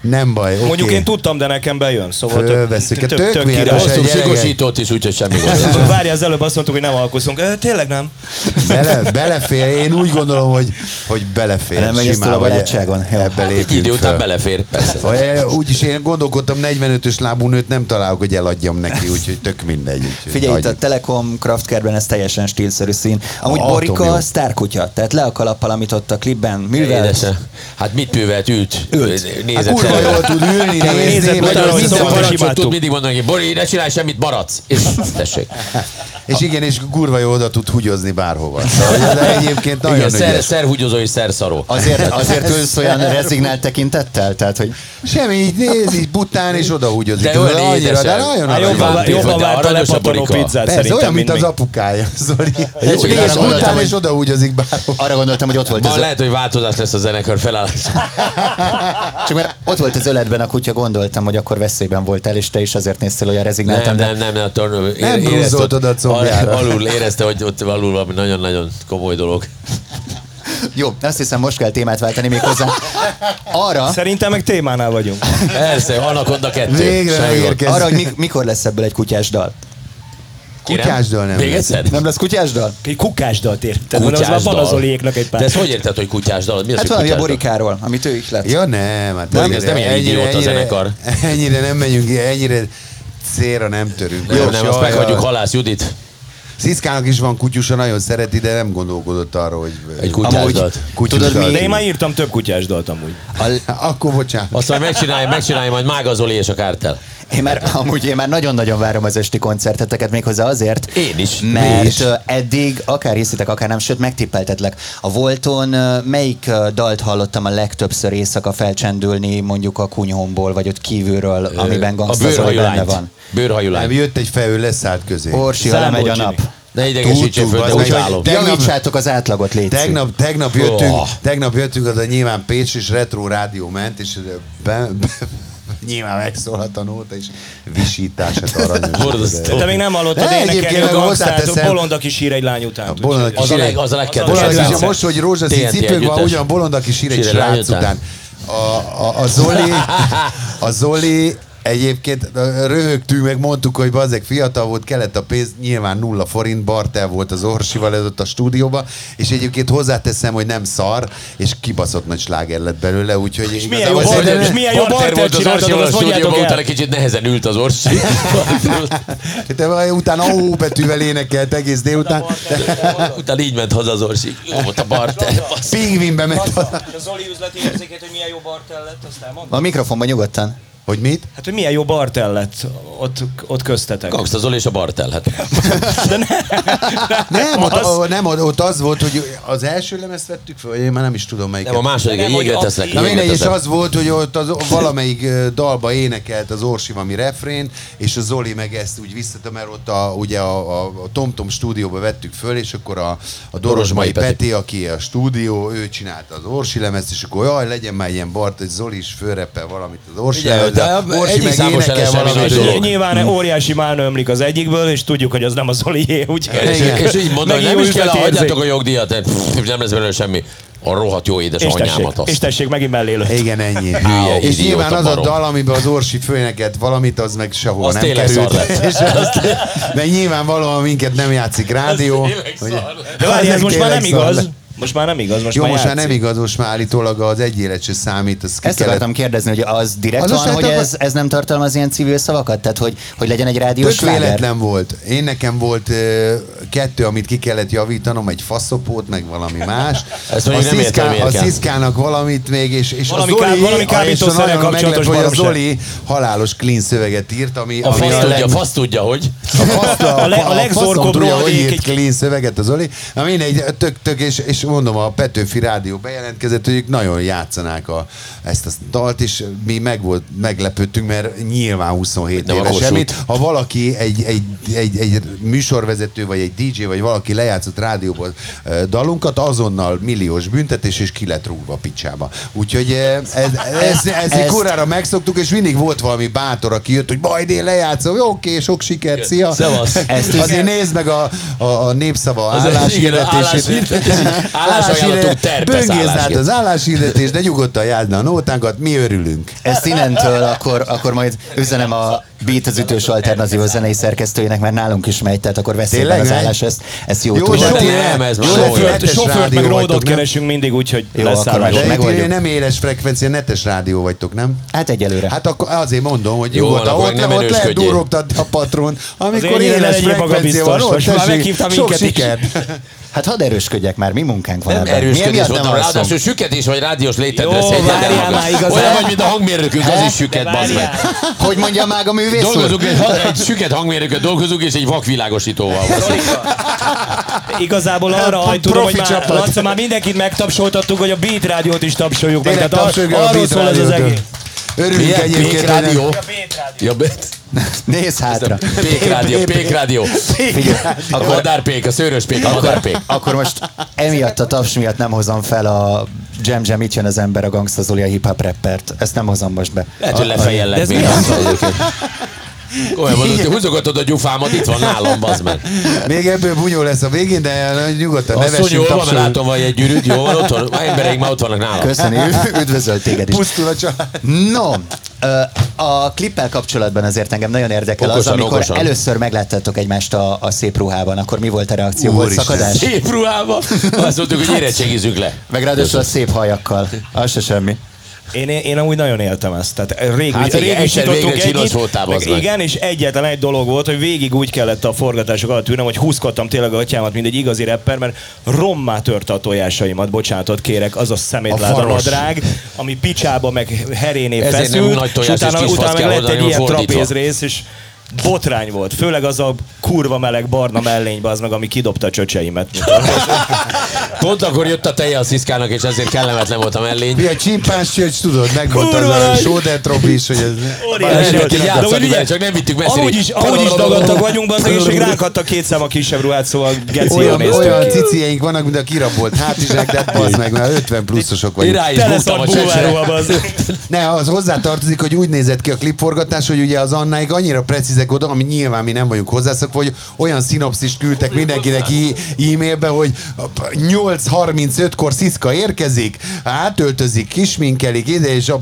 nem baj, oké. Mondjuk én tudtam, de nekem bejön. Szóval tök, Fölvesszük. tök, Tök tök, király. Hoztunk sikosítót is, úgyhogy semmi gond. Várj, az előbb azt mondtuk, hogy nem alkuszunk. Ö, Tényleg nem. Bele, belefér, én úgy gondolom, hogy, hogy belefér. Nem megy a barátságon? Ebbe Egy lépjünk idő után föl. belefér, persze. Vagy, Úgyis én gondolkodtam, 45-ös lábú nőt nem találok, hogy eladjam neki, úgyhogy tök mindegy. Úgyhogy Figyelj, itt a. Telekom Kraftkerben ez teljesen stílszerű szín. Amúgy Atom Borika sztárkutya, tehát le a kalappal, amit ott a klipben művelt. Hát mit művelt? Ült. Ült. Hát Nézett fel. jól tud ülni, Nézett nézni, meg minden Parancsot tud mindig mondani, hogy Bori, ne csinálj semmit, maradsz. És tessék. És igen, és kurva jó oda tud húgyozni bárhova. Szóval, de egyébként nagyon Igen, szer, ügyes. szerhúgyozó és szerszaró. Azért, azért ülsz olyan rezignált tekintettel? Tehát, hogy Semmi, így néz, így bután, és oda húgyozik. De olyan annyira, de nagyon Hát aranyos. jobban, jobban de várt a borika. pizzát Persze, olyan, mint az apukája, Zoli. És bután, és oda húgyozik bárhova. arra gondoltam, hogy ott volt Ma az, lehet, hogy változás lesz a zenekar felállás. csak mert ott volt az öletben a kutya, gondoltam, hogy akkor veszélyben voltál, és te is azért néztél olyan rezignáltan. Nem, de- nem, nem, nem, a tornó, Nem grúzolt oda a combjára. Alul érezte, hogy ott alul valami nagyon-nagyon komoly dolog. Jó, azt hiszem most kell témát váltani még hozzá. Arra, Szerintem meg témánál vagyunk. Persze, Anaconda 2. Végre arra, hogy mi, mikor lesz ebből egy kutyás dal. Kutyásdal nem Még lesz. egyszer? Nem lesz kutyás dal? Egy kukásdalt érted. Mondom, az Kutyás már van az dal. Zoliéknak egy pár. De ezt hogy érted, hogy kutyás dal? Mi az, Hát valami a? Borikáról, amit ő is lett. Ja nem, hát Nem, ez nem ilyen ennyire- idióta ennyire- zenekar. Ennyire nem megyünk, ennyire célra nem törünk. Nem, Jó, nem, azt meghagyjuk. Halász Judit. Sziszkának is van kutyusa, nagyon szereti, de nem gondolkodott arra, hogy... Egy kutyás Amúgy- dalt. kutyus Tudod, mi- De én már írtam több kutyás dalt amúgy. Akkor bocsánat. Azt majd megcsinálja, megcsinálja majd Mága Zoli és a Kártel. Én már, amúgy én már nagyon-nagyon várom az esti koncerteteket méghozzá azért, Én is. mert is. ö, eddig, akár hiszitek, akár nem, sőt megtippeltetlek. A Volton ö, melyik ö, dalt hallottam a legtöbbször éjszaka felcsendülni mondjuk a kunyhomból, vagy ott kívülről, amiben a Gangsta benne van. Bőrhajú Nem, jött egy fejő, leszállt közé. Orsi, ha lemegy a nap. Ne idegesítsél Tudtuk, föl, de az úgy állom. Tegnap- Javítsátok az átlagot, légy. Tegnap, tegnap, jöttünk, Oh. tegnap jöttünk oda nyilván Pécs, és Retro Rádió ment, és be, be, nyilván megszólhat a nóta, és visítását aranyos. Borzasztó. De még nem hallottad De énekelni a gangstát, hozzáteszem- bolond, aki sír egy lány után. A bolond, aki Az a, sír leg, egy- az a Bolond, legkedvesebb. most, hogy rózsaszín cipők van, ugyan bolond, aki sír egy srác után. után. A, a, a Zoli, a Zoli Egyébként röhögtünk, meg mondtuk, hogy bazeg fiatal volt, kellett a pénz, nyilván nulla forint, Bartel volt az Orsival ez ott a stúdióban, és egyébként hozzáteszem, hogy nem szar, és kibaszott nagy sláger lett belőle, úgyhogy milyen igazából jó barter- és milyen jó bartert volt az Orsival a stúdióban, utána kicsit nehezen ült az Orsi. De utána ó betűvel énekelt egész délután. utána így ment haza az Orsi. Jó volt a Barter. basz. Pingvinbe ment. A Zoli üzleti érzékét, hogy milyen jó bartel lett, azt elmondom. A mikrofonban nyugodtan. Hogy mit? Hát, hogy milyen jó bartel lett ott, ott köztetek. Gangsta Zoli és a Bartel. Hát. Nem, ott, Az- nem, ott az volt, hogy az első lemezt vettük fel, én már nem is tudom melyiket. Nem, a második, Nem, jégre teszlek. Na mindegy, és az volt, hogy ott az, valamelyik dalba énekelt az Orsi valami refrén, és a Zoli meg ezt úgy visszatem, mert ott a, ugye a, a, a TomTom stúdióba vettük föl, és akkor a, a Dorosmai Peti. Peti, aki a stúdió, ő csinálta az Orsi lemezt, és akkor jaj, legyen már ilyen bart, hogy Zoli is fölreppel valamit az Orsi lemezre, de de Orsi meg számos valami hogy Nyilván óriási málna ömlik az egyikből, és tudjuk, hogy az nem a Zolié, úgyhogy... És, így mondom, hogy nem is kell, hagyjátok a jogdíjat, nem lesz belőle semmi. A rohadt jó És tessék, édesanyámat és azt. tessék, megint mellé lőtt. Igen, ennyi. Á, és nyilván az a dal, amiben az Orsi főneket valamit, az meg sehova Az nem került. És az, de nyilvánvalóan minket nem játszik rádió. szar lett. De várj, ez Az most már nem igaz. lett. Most már nem igaz, most Jó, már most már játszik. nem igaz, most már állítólag az egy élet se számít. Az ki Ezt kellett- akartam kérdezni, hogy az direkt Az van, hogy ez, ez nem tartalmaz ilyen civil szavakat? Tehát, hogy, hogy legyen egy rádiós Tök véletlen volt. Én nekem volt ö, kettő, amit ki kellett javítanom, egy faszopót, meg valami más. Ezt a, Sziszká, a. Sziszkának valamit még, és, és Valami a Zoli, ká- valami és kábítószerrel nagyon kapcsolatos meglepő, hogy a. Zoli halálos clean szöveget írt, ami, A ami fasz tudja, leg- fasz tudja, hogy. a, fasz, a, A a a legzorgóbb faszom tudja, hogy írt egy- clean szöveget az Oli. Na mindegy, tök, tök, és, és mondom, a Petőfi Rádió bejelentkezett, hogy ők nagyon játszanák a, ezt a dalt, és mi meg volt, meglepődtünk, mert nyilván 27 Nem a éves Kossuth. semmit. Ha valaki, egy, egy, egy, egy műsorvezető, vagy egy DJ, vagy valaki lejátszott rádióban dalunkat, azonnal milliós büntetés, és ki lett rúgva a picsába. Úgyhogy ez, ez, ez, ez Ezt- kurára megszoktuk, és mindig volt valami bátor, aki jött, hogy majd én lejátszom, jó, oké, sok sikert, szia. Szevasz. Ezt Azért nézd meg a, a, a népszava Az- álláshirdetését. Állásajánlatunk terpesz álláshirdetést. az álláshirdetést, de nyugodtan járd le a nótánkat, mi örülünk. Ezt innentől akkor, akkor majd üzenem a Beat az ütős alternatíva zenei szerkesztőjének, mert nálunk is megy, tehát akkor veszélyben Tényleg az állás, ezt, ezt jó, Jó, tudod. sok- Nem, ez Jó. Sofőrt, sofőrt meg vagytok, ródot nem? keresünk mindig, úgyhogy Jó, lesz akkor állás. De megoldjuk. nem éles frekvencia, netes rádió vagytok, nem? Hát egyelőre. Hát akkor azért mondom, hogy Jó, akkor ott, nem ott durogtatni a patron, amikor éles frekvencia van, ott tessék, meghívtam sok sikert. Hát hadd erősködjek már, mi munkánk van Nem erősködés alszom? ráadásul süketés vagy rádiós létedre Jó, szedjen el várjál magad. már, igazán. Olyan vagy, mint a hangmérnökünk, az is süket, bazd meg. Hogy mondja már a művész úr? Dolgozunk egy, egy süket hangmérnököt dolgozunk, és egy vakvilágosítóval. Igazából arra hajt tudom, hogy Profi már. Laca, már mindenkit megtapsoltattuk, hogy a Beat Rádiót is tapsoljuk meg. Tényleg Tehát ar- tapsoljuk a arról Beat szól ez az Rádiót. egész. Örülünk Milyen egyébként. Pék Rádió? Ja, be- Nézz hátra. Pék Rádió, Pék Rádió. A Akkor, madárpék, a szőrös pék, a madárpék. akkor most emiatt a taps miatt nem hozom fel a Jam Jam, itt jön az ember, a Gangsta Zoli, a hip-hop rappert. Ezt nem hozom most be. Lehet, hogy lefejellek még mi? azt egyébként. Olyan mondod, hogy húzogatod a gyufámat, itt van nálam, bazd meg. Még ebből bunyó lesz a végén, de nyugodtan A ne szony jól van, látom, vagy egy gyűrűd, jó van, ott van, a embereink már ott vannak nálam. Köszönjük, üdvözöl téged is. Pusztul a család. No, a klippel kapcsolatban azért engem nagyon érdekel az, Okosan, amikor okosan. először megláttátok egymást a, a szép ruhában, akkor mi volt a reakció? Volt Úristen. szakadás? Szép ruhában. Azt mondtuk, hogy érettségizünk le. Meg ráadásul a szép hajakkal. Az se semmi. Én, én amúgy nagyon éltem ezt. Tehát rég, Hát rég együtt, voltál, meg bazd meg. Igen, és egyetlen egy dolog volt, hogy végig úgy kellett a forgatások alatt ülnem, hogy húzkodtam tényleg a atyámat, mint egy igazi rapper, mert rommá törte a tojásaimat, bocsánatot kérek, az a szemétláda A nadrág, ami picsába meg heréné Ezért feszült, és utána, utána meg lett egy ilyen trapézrész, és botrány volt. Főleg az a kurva meleg barna mellénybe, az meg, ami kidobta a csöcseimet. Pont akkor jött a teje a sziszkának, és ezért kellemetlen volt a mellény. Mi a csimpás csöcs, tudod, megmondta Kurva az a nagy. Sóder Tropi is, hogy ez... Óriási De úgy ugye- csak nem vittük messzire. Amúgy is, amúgy is dagadtak vagyunk, bazdmeg, és még ránk adtak két szám a kisebb ruhát, szóval geci Olyan, olyan cicieink vannak, mint a kirabolt hátizsák, de bazd meg, mert 50 pluszosok vagyunk. rá is buktam a csöcsre. Ne, az hozzátartozik, hogy úgy nézett ki a klipforgatás, hogy ugye az Annáig annyira precízek oda, ami nyilván mi nem vagyunk hozzászokva, hogy olyan szinopszist küldtek mindenkinek e-mailbe, hogy 8.35-kor Sziszka érkezik, átöltözik, kisminkelik ide, és a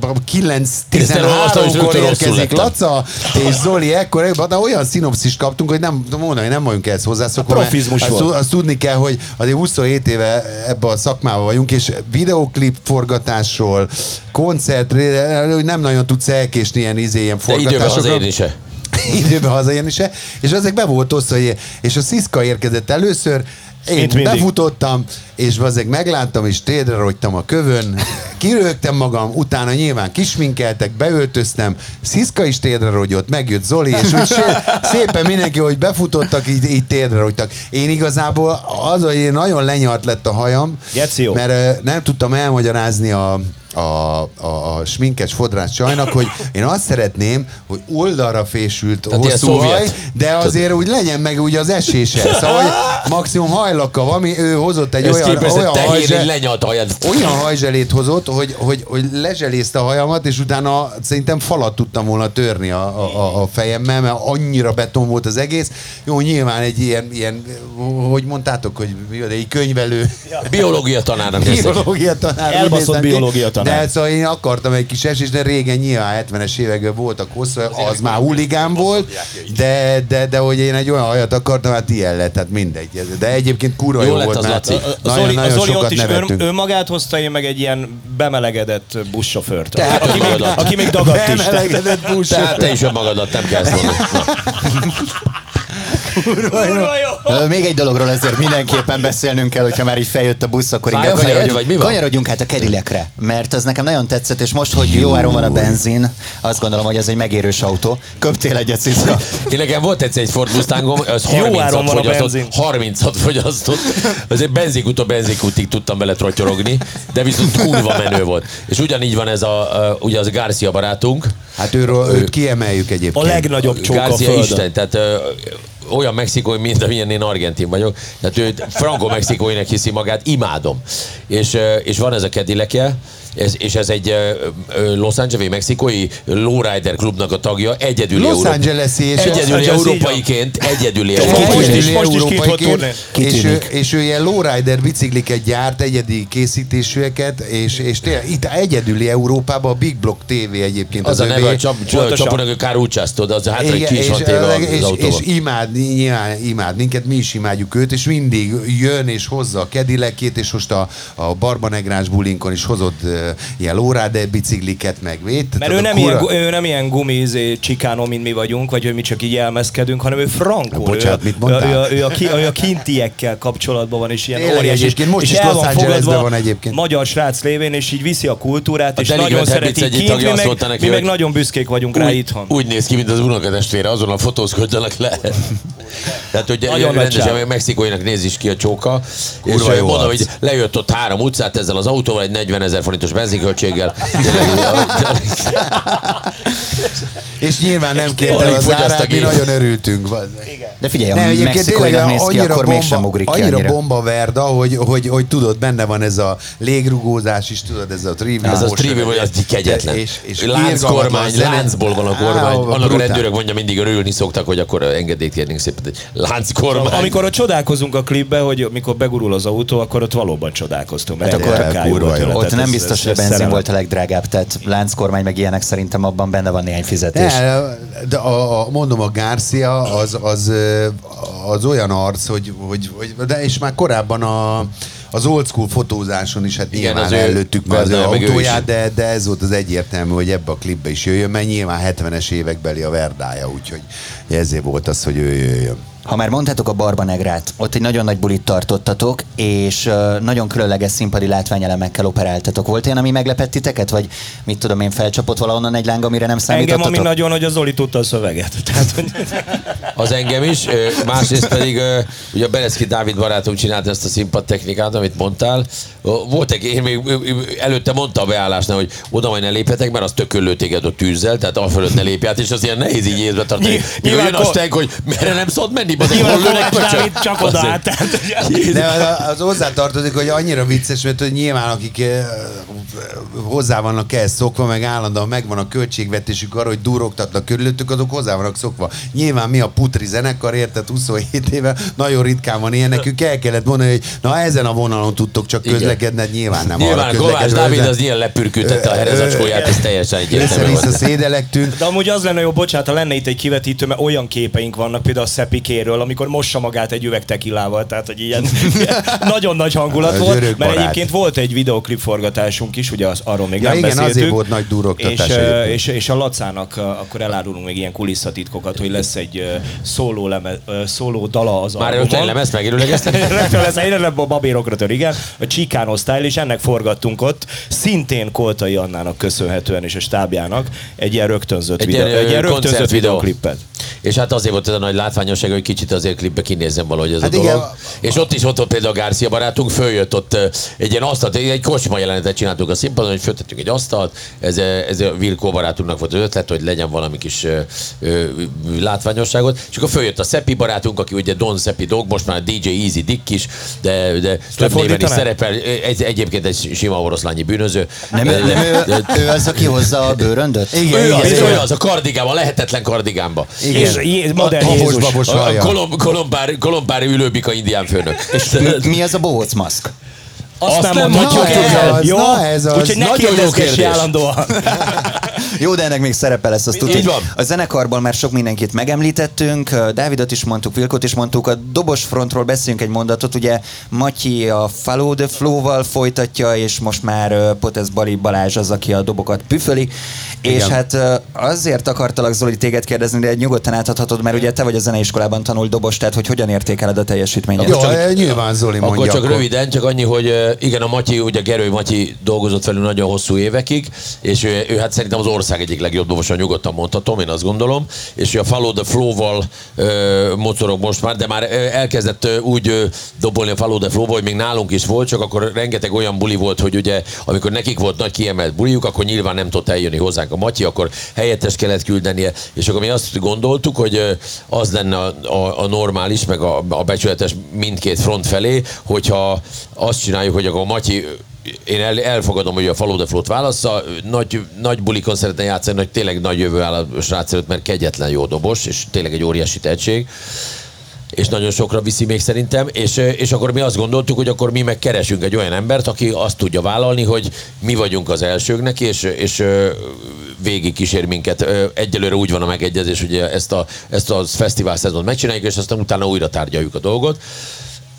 Ezt elolvastam, és 9.13-kor rögtön rosszul érkezik. Laca, és Zoli ekkor, de olyan szinopszist kaptunk, hogy nem mondani, nem vagyunk ehhez hozzászokva. A profizmus azt, volt. azt tudni kell, hogy azért 27 éve ebbe a szakmában vagyunk, és videoklip forgatásról, koncertre, hogy nem nagyon tudsz elkésni ilyen, izé, ilyen De időben forgatásokra. hazajönni se. időben hazajönni se, és ezek be volt osztva, és a Sziszka érkezett először, én Mint mindig. befutottam, és azért megláttam, és térdre rogytam a kövön, kirögtem magam, utána nyilván kisminkeltek, beöltöztem, Sziszka is térdre rogyott, megjött Zoli, és úgy szépen mindenki, hogy befutottak, így, így térdre rogytak. Én igazából az, hogy én nagyon lenyart lett a hajam, jó. mert nem tudtam elmagyarázni a, a, a, a sminkes fodrász csajnak, hogy én azt szeretném, hogy oldalra fésült Tehát hosszú haj, de azért úgy legyen meg úgy az esése. Szóval, hogy maximum hajlaka van, ami ő hozott egy Ez olyan, olyan tehén, hajzse, egy lenyalt a hajad. olyan hajzselét hozott, hogy, hogy, hogy lezselézte a hajamat, és utána szerintem falat tudtam volna törni a, a, a- fejemmel, mert annyira beton volt az egész. Jó, nyilván egy ilyen, ilyen hogy mondtátok, hogy egy könyvelő, Biológia tanárnak biológia tanár. Elbaszott biológia tanár. De szóval én akartam egy kis esést, de régen nyilván 70-es években voltak hosszú, az már huligán volt, de, de, de hogy én egy olyan hajat akartam, hát ilyen lett, tehát mindegy. De egyébként kurva Jó jó, lett volt, az, Laci. A Zoli, nagyon-nagyon Zoli ott sokat is ön, nevettünk. ő magát hozta, én meg egy ilyen bemelegedett buszsofőrt. Tehát aki, még, aki még dagadt is. Bemelegedett busz. Tehát te is önmagadat nem kell. Kurva jó. Még egy dologról azért mindenképpen beszélnünk kell, hogyha már így feljött a busz, akkor inkább a kanyarodjunk, kanyarodjunk hát a kedilekre, mert az nekem nagyon tetszett, és most, hogy jó áron van a benzin, azt gondolom, hogy ez egy megérős autó. Köptél egyet, Cica? Én nekem volt egyszer egy Ford Mustangom, az Jó 30-at áron van a fogyasztott, benzin. 30-at fogyasztott. Azért benzinkútól benzinkútig tudtam vele trottyorogni, de viszont kurva menő volt. És ugyanígy van ez a, a ugye az Garcia barátunk, Hát őről, őt kiemeljük egyébként. A legnagyobb csók a Garcia földön. Isten, tehát olyan mexikói, mint amilyen én argentin vagyok. Tehát ő franco-mexikóinek hiszi magát, imádom. És, és van ez a kedilekje, ez, és ez egy Los Angeles mexikói lowrider klubnak a tagja, egyedüli Los Angeles-i és egyedüli európaiként, egyedüli európaiként, és ő, és ő ilyen lowrider bicikliket gyárt, egyedi készítésűeket, és, és tényleg itt egyedüli Európában a Big Block TV egyébként Az a neve a csap, csapónak, hogy Kárucsásztod, az hátra Igen, ki is van téve az és, és imád, nyilván imád minket, mi is imádjuk őt, és mindig jön és hozza a kedilekét, és most a, a Barbanegrás bulinkon is hozott ilyen lowrider bicikliket, meg vét. Mert ő nem, ilyen, gu- ő nem ilyen gumizé csikánó, mint mi vagyunk, vagy hogy mi csak így elmezkedünk, hanem ő frankó. Bocsánat, ő, mit mondtál? Ő, ő, ő, a, ki, ő a kintiekkel kapcsolatban van, és ilyen Tényleg, óriási. egyébként most és is Los van Angelesben van egyébként. Magyar srác lévén, és így viszi a kultúrát, A és nagyon szereti kint, mi meg, neki, mi meg nagyon büszkék vagyunk rá úgy, itthon. úgy néz ki, mint az unokatestvére, azonnal fotózkodjanak le. Tehát, hogy Nagyon rendesen mexikóinak néz is ki a csóka. és Kurva ö, jó mondom, hogy lejött ott három utcát ezzel az autóval, egy 40 ezer forintos benzinköltséggel. És nyilván nem az fogyaszt a árát, mi nagyon örültünk. De figyelj, a Nem, egyébként mexikóinak tényleg néz ki, akkor bomba, mégsem ugrik ki annyira bomba verda, hogy, hogy, hogy tudod, benne van ez a légrugózás is, tudod, ez a trivial Ez az motion. trivial, vagy az kegyetlen. És, és lánckormány, láncból van a kormány. Annak a rendőrök mondja, mindig örülni szoktak, hogy akkor engedélyt kérnénk szépen. Lánckormány. Amikor ott csodálkozunk a klipbe, hogy mikor begurul az autó, akkor ott valóban csodálkoztunk. Mert Hát akkor a kurva Ott nem biztos, hogy a benzin szerelem. volt a legdrágább, tehát lánckormány meg ilyenek szerintem abban benne van néhány fizetés. Ne, de a, a, mondom, a Garcia az, az, az olyan arc, hogy, hogy, hogy de és már korábban a, az old school fotózáson is, hát Igen, nyilván az ő előttük meg az ő autóját, de, de ez volt az egyértelmű, hogy ebbe a klipbe is jöjjön, mert nyilván 70-es évekbeli a verdája, úgyhogy ezért volt az, hogy ő jöjjön. Ha már mondtátok a Barbanegrát, ott egy nagyon nagy bulit tartottatok, és nagyon különleges színpadi látványelemekkel operáltatok. Volt olyan, ami meglepett titeket, vagy mit tudom én, felcsapott valahonnan egy láng, amire nem Engem számítottatok? ami nagyon, hogy a Zoli tudta a szöveget. Tehát, hogy Az engem is, másrészt pedig ugye a Bereszki Dávid barátunk csinált ezt a színpad technikát, amit mondtál. Volt egy, én még előtte mondta a beállásnál, hogy oda majd ne lépjetek, mert az tököllő téged ott tűzzel, tehát alfölött ne lépj át, és az ilyen nehéz így észbe tartani. Nyilván Nyilván a stenk, hogy merre nem szabad menni, lőnek Kovács be Dávid csak oda állt. De az, az hozzátartozik, hogy annyira vicces, mert hogy nyilván akik eh, hozzá vannak ehhez szokva, meg állandóan megvan a költségvetésük arra, hogy durogtatnak körülöttük, azok hozzá vannak szokva. Nyilván mi a putri zenekar, érted, 27 éve, nagyon ritkán van ilyen, nekünk el kellett mondani, hogy na ezen a vonalon tudtok csak Igen. közlekedni, hát nyilván nem arra Nyilván Kovács közlekedve, Dávid az ilyen lepürkültette a herezacskóját, ez teljesen egyértelmű volt. szédelektünk. De amúgy az lenne jó, bocsánat, ha lenne itt egy kivetítő, mert olyan képeink vannak, például a Szepikéről, amikor mossa magát egy üveg tekilával, tehát hogy ilyen, ilyen nagyon nagy hangulat volt, mert barát. egyébként volt egy videóklip forgatásunk is, ugye az, arról még Ja, nem igen, beszéltünk. azért volt nagy durogtatás És, egyébként. és, és a Lacának akkor elárulunk még ilyen kulisszatitkokat, hogy lesz egy szóló, leme, szóló dala az Már albumon. előtte lemez megérőlegeztek? Rögtön lesz, nem a babérokra tör, igen. A Chicano Style, és ennek forgattunk ott, szintén Koltai Annának köszönhetően és a stábjának egy ilyen rögtönzött, Egy videó, ilyen, egy ilyen rögtönzött koncertvideó. videóklipet. És hát azért volt ez a nagy látványosság, hogy kicsit azért klipbe kinézem valahogy ez Hát a igen. dolog. És ott is ott volt például Garcia barátunk, följött ott egy ilyen asztalt, egy kocsma jelenetet csináltunk a színpadon, hogy föltettünk egy asztalt, ez, ez a Vilkó barátunknak volt az ötlet, hogy legyen valami kis ö, ö, látványosságot, és akkor följött a Szeppi barátunk, aki ugye Don Szeppi Dog, most már DJ Easy Dick is, de, de több néven is szerepel, ez egyébként egy sima oroszlányi bűnöző. Nem, De- nem ő, de- ő az, aki hozza a bőröndöt? Igen, ő az, igen. ő az, a kardigánban, lehetetlen kardigánba. Igen. És Jé- modern Habos Jézus. babos A, a hallja. kolom, kolombár, kolombári ülőbika indián főnök. Mi, mi az a bohóc maszk? Azt, Azt nem mondhatjuk el. Jó? Na, ez az. Úgyhogy ne Nagyon jó kérdezgessi állandóan. Jó, de ennek még szerepe lesz, azt tudjuk. Így van. A zenekarból már sok mindenkit megemlítettünk, Dávidot is mondtuk, Vilkot is mondtuk, a dobos frontról beszéljünk egy mondatot, ugye Matyi a Follow the Flow-val folytatja, és most már Potesz Bali Balázs az, aki a dobokat püföli, és hát azért akartalak Zoli téged kérdezni, de nyugodtan átadhatod, mert ugye te vagy a zeneiskolában tanult dobos, tehát hogy hogyan értékeled a teljesítményet? Jó, nyilván Zoli mondja. Akkor csak röviden, csak annyi, hogy igen, a Matyi, ugye Gerő Matyi dolgozott velünk nagyon hosszú évekig, és ő, ő hát szerintem az ország egyik legjobb dobosa, nyugodtan mondhatom, én azt gondolom, és a Follow the Flow-val ö, mocorog most már, de már elkezdett úgy ö, dobolni a Follow the Flow-val, hogy még nálunk is volt, csak akkor rengeteg olyan buli volt, hogy ugye, amikor nekik volt nagy kiemelt buliuk, akkor nyilván nem tudott eljönni hozzánk a Matyi, akkor helyettes kellett küldenie, és akkor mi azt gondoltuk, hogy az lenne a, a, a normális, meg a, a becsületes mindkét front felé, hogyha azt csináljuk, hogy akkor a Matyi én el, elfogadom, hogy a Follow the Flow-t válassza, nagy, nagy bulikon szeretne játszani, nagy, tényleg nagy jövő áll a srác előtt, mert kegyetlen jó dobos, és tényleg egy óriási tehetség és nagyon sokra viszi még szerintem, és, és akkor mi azt gondoltuk, hogy akkor mi meg keresünk egy olyan embert, aki azt tudja vállalni, hogy mi vagyunk az elsőknek, és, és végig kísér minket. Egyelőre úgy van a megegyezés, hogy ezt a, ezt a fesztivál szezont megcsináljuk, és aztán utána újra tárgyaljuk a dolgot.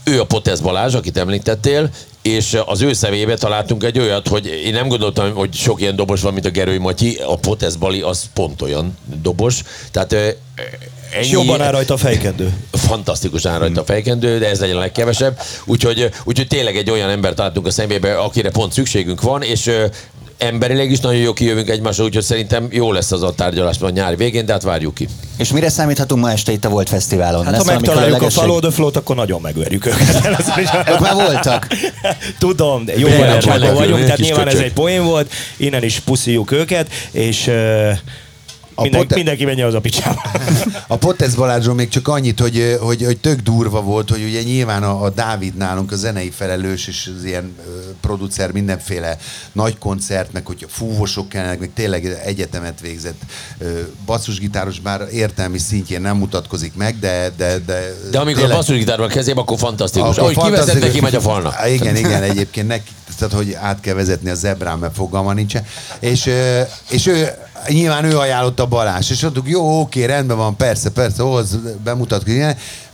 Ő a Potesz Balázs, akit említettél, és az ő szemébe találtunk egy olyat, hogy én nem gondoltam, hogy sok ilyen dobos van, mint a Gerői Matyi, a Potesz Bali az pont olyan dobos. Tehát És ennyi- jobban áll rajta a fejkendő. fantasztikus áll rajta a fejkendő, de ez legyen a legkevesebb. Úgyhogy, úgyhogy tényleg egy olyan embert találtunk a szemébe, akire pont szükségünk van, és emberileg is nagyon jó kijövünk egymásra, úgyhogy szerintem jó lesz az a tárgyalás a nyár végén, de hát várjuk ki. És mire számíthatunk ma este itt a Volt Fesztiválon? Hát Lesz ha megtaláljuk a? Follow the Flow-t, akkor nagyon megverjük őket. Ők már voltak. Tudom, de jó barátságban vagyunk, tehát nyilván ez köcsög. egy poén volt, innen is puszíjuk őket, és uh, minden, pote- mindenki menje az a picsába. A Potesz Balázsról még csak annyit, hogy, hogy, hogy tök durva volt, hogy ugye nyilván a, a Dávid nálunk a zenei felelős, és az ilyen ö, producer mindenféle nagy koncert, meg hogyha fúvosok kellene, meg tényleg egyetemet végzett ö, basszusgitáros, bár értelmi szintjén nem mutatkozik meg, de... De, de, De amikor tényleg- a basszusgitár van a kezében, akkor fantasztikus. Ahogy kivezet, neki megy a falnak. Á, Igen, igen, egyébként neki, tehát hogy át kell vezetni a zebrán, mert fogalma nincsen. És, és ő, nyilván ő ajánlotta Balázs, és mondtuk, jó, oké, rendben van, persze, persze, hoz bemutatkozik.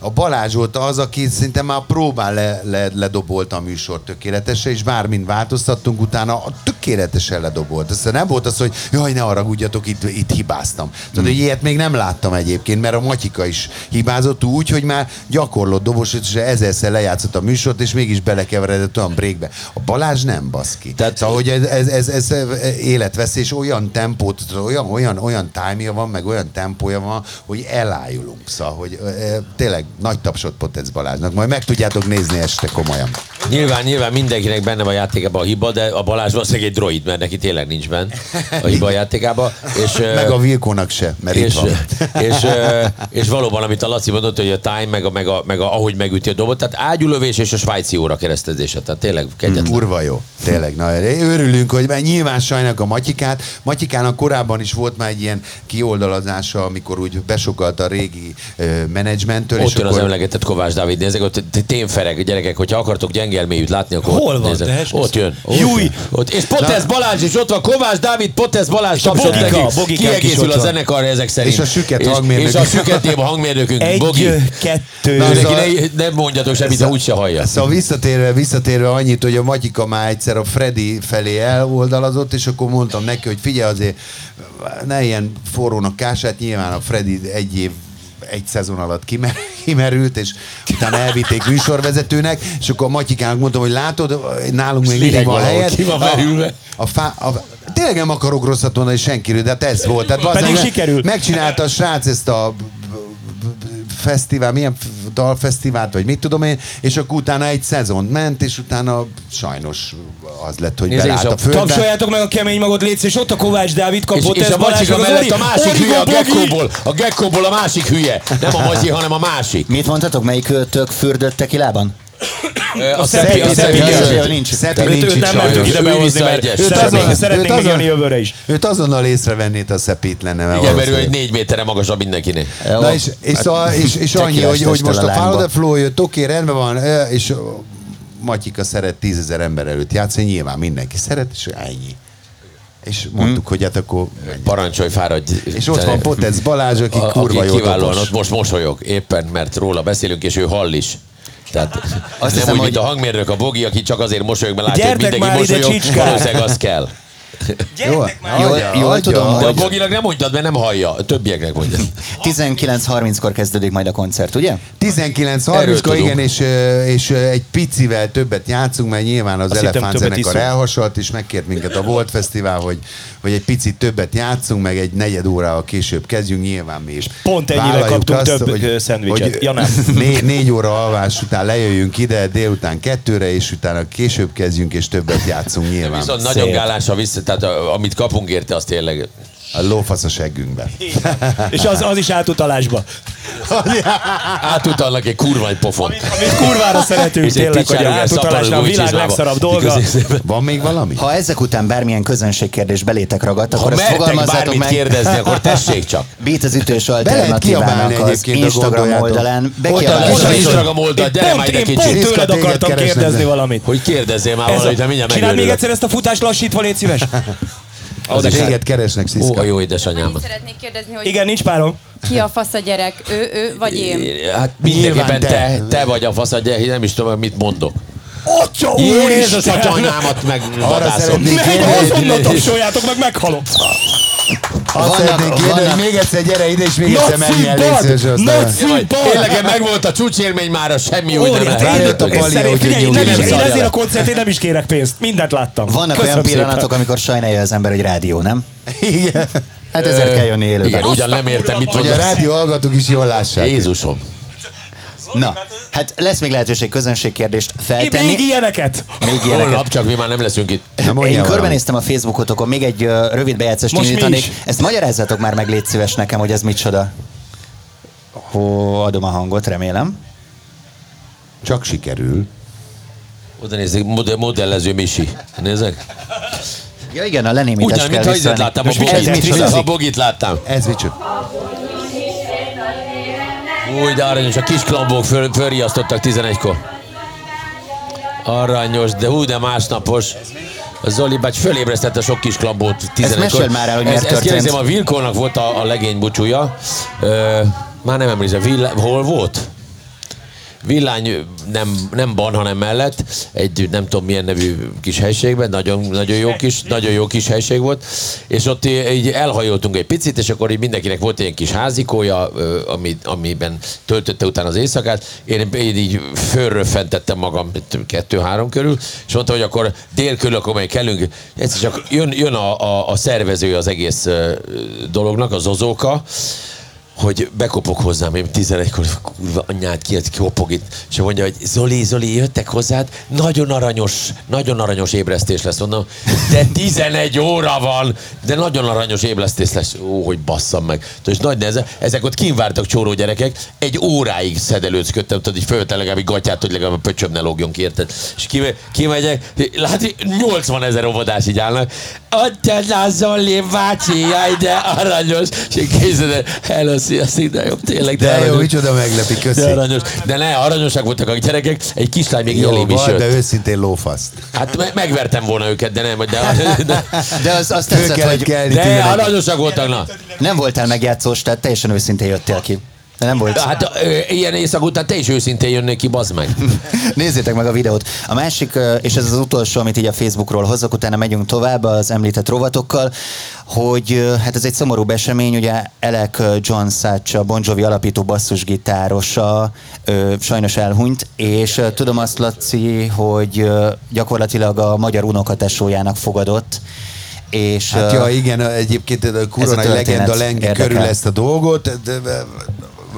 A Balázs volt az, aki szinte már próbán le, le, ledobolta a műsor tökéletesen, és bármint változtattunk utána, a tökéletesen ledobolt. Aztán nem volt az, hogy jaj, ne haragudjatok, itt, itt hibáztam. Tehát, hogy ilyet még nem láttam egyébként, mert a Matyika is hibázott úgy, hogy már gyakorlott dobos, és ezerszer lejátszott a műsort, és mégis belekeveredett olyan breakbe. A Balázs nem baszki. Tehát, szóval, hogy ez, ez, ez, ez életveszés, olyan tempót, olyan, olyan, olyan time van, meg olyan tempója van, hogy elájulunk. Szóval, hogy tényleg nagy tapsot Potec Balázsnak. Majd meg tudjátok nézni este komolyan. Nyilván, nyilván mindenkinek benne van a játékában a hiba, de a Balázs valószínűleg egy droid, mert neki tényleg nincs benne a hiba a játékában. És, Meg a Vilkónak se, mert itt és, van. és, ö, és, valóban, amit a Laci mondott, hogy a time, meg, a, meg, a, meg a, ahogy megüti a dobot, tehát ágyulövés és a svájci óra keresztezése, tehát tényleg kegyetlen. Kurva jó. Tényleg, na, örülünk, hogy mert nyilván sajnáljuk a Matyikát. Matyikának korábban is volt már egy ilyen kioldalazása, amikor úgy besokalta a régi menedzsmenttől. Ott és jön az akkor, emlegetett Kovács Dávid, nézzek, ott tényfereg, gyerekek, hogyha akartok gyengelméjűt látni, akkor Hol ott van? De esküsz- Ott jön. Ott, Júj! Ott. És Potesz Balázs is ott van, Kovács Dávid, Potesz Balázs, És a tapsot Bogika, nekik. Bogikánk is Kiegészül ott a zenekar ezek szerint. És a süket hangmérnök. És a süketében a hangmérnökünk, Egy, Bogi. kettő. Na, Neki ne, nem mondjatok semmit, ha úgyse hallja. Szóval visszatérve, visszatérve annyit, hogy a Matyika már egyszer a Freddy felé eloldalazott, és akkor mondtam neki, hogy figyelj azért, ne ilyen forrónak kását, nyilván a Freddy egy év egy szezon alatt kimer, kimerült, és utána elvitték műsorvezetőnek, és akkor a Matyikának mondtam, hogy látod, nálunk még mindig van helyed. ki van A- merülve. A, fá, a, tényleg nem akarok rosszat mondani senkiről, de hát ez volt. Tehát Pedig bazzeg, sikerül. Megcsinálta a srác ezt a fesztivál, milyen dalfesztivált, vagy mit tudom én, és akkor utána egy szezon ment, és utána sajnos az lett, hogy Nézd, belállt és a a földbe. Tapsoljátok meg a kemény magot, létsz, és ott a Kovács Dávid És, kapott, és ez a az mellett a másik hülye, a! Gekkóból. A Gekkóból a másik hülye. Nem a Matyi, hanem a másik. Mit mondhatok, melyik tök fürdött tequilában? A Szepi, Szepi, a Szepi, nincs. Szepi Őt, nincs őt nem sajnos. ide behozni, mert. Őt szeretnénk, még azon- jönni jövőre is. Őt azonnal észrevennéd a szepít lenne. Igen, mert ő egy négy méterre magasabb mindenkinél. Na és, és, szóval, és, és annyi, hogy, hogy most a Follow the Flow jött, oké, rendben van, és Matyika szeret tízezer ember előtt játszani, nyilván mindenki szeret, és ennyi. És mondtuk, hogy hát akkor... Parancsolj, fáradj. És ott van Potec Balázs, aki A- kurva aki jó kiválóan ott most mosolyog, éppen, mert róla beszélünk, és ő hall is. Tehát Azt nem hiszem, úgy, hogy- mint a hangmérnök, a Bogi, aki csak azért mosolyog, mert látja, hogy mindenki már mosolyog, valószínűleg az kell. Jól, Jól, jól tudom, De a hogy Boginak nem mondtad, mert nem hallja, a többieknek mondja. 19.30-kor kezdődik majd a koncert, ugye? 19.30-kor, tudunk. igen, és, és egy picivel többet játszunk, mert nyilván az Azt Elefánt zenekar elhasalt, és megkért minket a Volt Fesztivál, hogy, hogy egy picit többet játszunk, meg egy negyed órával később kezdjünk, nyilván mi is. Pont ennyire kaptunk több, ö, szendvicset. Ja, nem. Né, négy óra alvás után lejöjjünk ide, délután kettőre, és utána később kezdjünk, és többet játszunk nyilván. Viszont nagyon gálása vissza, tehát amit kapunk érte, az tényleg. A lófasz a seggünkben. És az, az is átutalásba. Átutalnak egy kurva egy pofont. Amit kurvára szeretünk És egy tényleg, hogy átutalásnál a világ legszarabb dolga. Van még valami? Ha ezek után bármilyen közönségkérdés belétek ragadt, akkor ezt fogalmazzátok bármit meg. kérdezni, akkor tessék csak. Beat az ütős alternatívának az Instagram oldalán. Én Instagram oldal, Én gyere pont, én pont kicsit. Iszka, tőled akartam kérdezni de- valamit. Hogy kérdezzél már valamit, a, de mindjárt csinálj még egyszer ezt a futást lassítva, légy szíves. Az téged keresnek, Ó, Sziszka. a jó Annyit édesanyámat. szeretnék kérdezni, hogy Igen, nincs párom. ki a fasz a gyerek, ő, ő vagy én? Hát mindenképpen te. te, te vagy a fasz, hogy nem is tudom, mit mondok. Atya Jézus úristen! atyanyámat meg vadászom. szeretnék Meg kérdezni, azonnal tapsoljátok, meg meghalok. Azt Vannak- szeretnék kérni, vannak- hogy még egyszer gyere ide, és még egyszer menj el, légy szíves, aztán-! Tényleg meg volt a csúcsélmény már, a semmi úgy nem lehet. A pali, hogy Én ezért a koncertén nem is kérek pénzt. Mindent láttam. Vannak olyan pillanatok, amikor sajnálja az ember, hogy rádió, nem? Igen. Hát ezért kell jönni élőben. Igen, ugyan nem értem, mit Hogy a rádió hallgatók is jól lássák. Jézusom. Na, hát lesz még lehetőség közönségkérdést feltenni. Még ilyeneket. Még ilyeneket. Holnap csak mi már nem leszünk itt. Na, Én körbenéztem a Facebookotokon, még egy uh, rövid mi indítanék. Ezt magyarázzatok már meg, légy szíves nekem, hogy ez micsoda. Hó, adom a hangot, remélem. Csak sikerül. Oda nézzük, mod- modellező Misi. Nézzek. Ja igen, a lenémítást Ugyan, kell mint ha láttam, a ez bogit. micsoda? A bogit láttam. Ez micsoda? Úgy, de aranyos, a kis klambók föl, fölriasztottak 11-kor. Aranyos, de hú, de másnapos. A Zoli bács fölébresztette sok kis klambót 11-kor. meséld már el, hogy miért ezt, ezt történt. kérdezem, a Vilkónak volt a, a legény búcsúja. Ö, már nem emlékszem, hol volt? Villány nem, nem ban, hanem mellett, egy nem tudom milyen nevű kis helységben, nagyon, nagyon, jó kis, nagyon jó kis helység volt, és ott így elhajoltunk egy picit, és akkor így mindenkinek volt egy kis házikója, ami, amiben töltötte utána az éjszakát. Én, én így fölröffentettem magam kettő-három körül, és mondta, hogy akkor dél körül, akkor majd kellünk. Ez csak jön, jön a, a, a szervező az egész dolognak, az Ozóka, hogy bekopok hozzám, én 11-kor, kurva anyád ki, kopog itt, és mondja, hogy Zoli, Zoli, jöttek hozzád, nagyon aranyos, nagyon aranyos ébresztés lesz, mondom, de 11 óra van, de nagyon aranyos ébresztés lesz, ó, hogy basszam meg. És nagy neze, ezek ott kínvártak csóró gyerekek, egy óráig szedelőzködtem, tudod, így fölötte legalább egy gatyát, hogy legalább a pöcsöm ne lógjon ki, érted? És kime, kimegyek, látni, 80 ezer óvodás így állnak, Atya, Zoli, bácsi, jaj, de aranyos, és én kézzel, hello, sziasztok, de jobb, tényleg, de, De jó, micsoda meglepi, köszi. De aranyos. De ne, aranyosak voltak a gyerekek, egy kislány még Jó, is van, de jött. őszintén lófaszt. Hát me- megvertem volna őket, de nem, de, de, De az, azt tetszett, hogy de 11 aranyosak voltak, na. nem voltál megjátszós, tehát teljesen őszintén jöttél ki. De nem volt. Hát ö, ilyen éjszak után te is őszintén jönnék ki, bazd meg. Nézzétek meg a videót. A másik, és ez az utolsó, amit így a Facebookról hozok, utána megyünk tovább az említett rovatokkal, hogy hát ez egy szomorú esemény, ugye Elek John Satch, a Bon Jovi alapító basszusgitárosa ö, sajnos elhunyt, és tudom azt, Laci, hogy gyakorlatilag a magyar unokatesójának fogadott, és Hát ja, igen, egyébként a történet legenda lengi körül ezt a dolgot, de, de,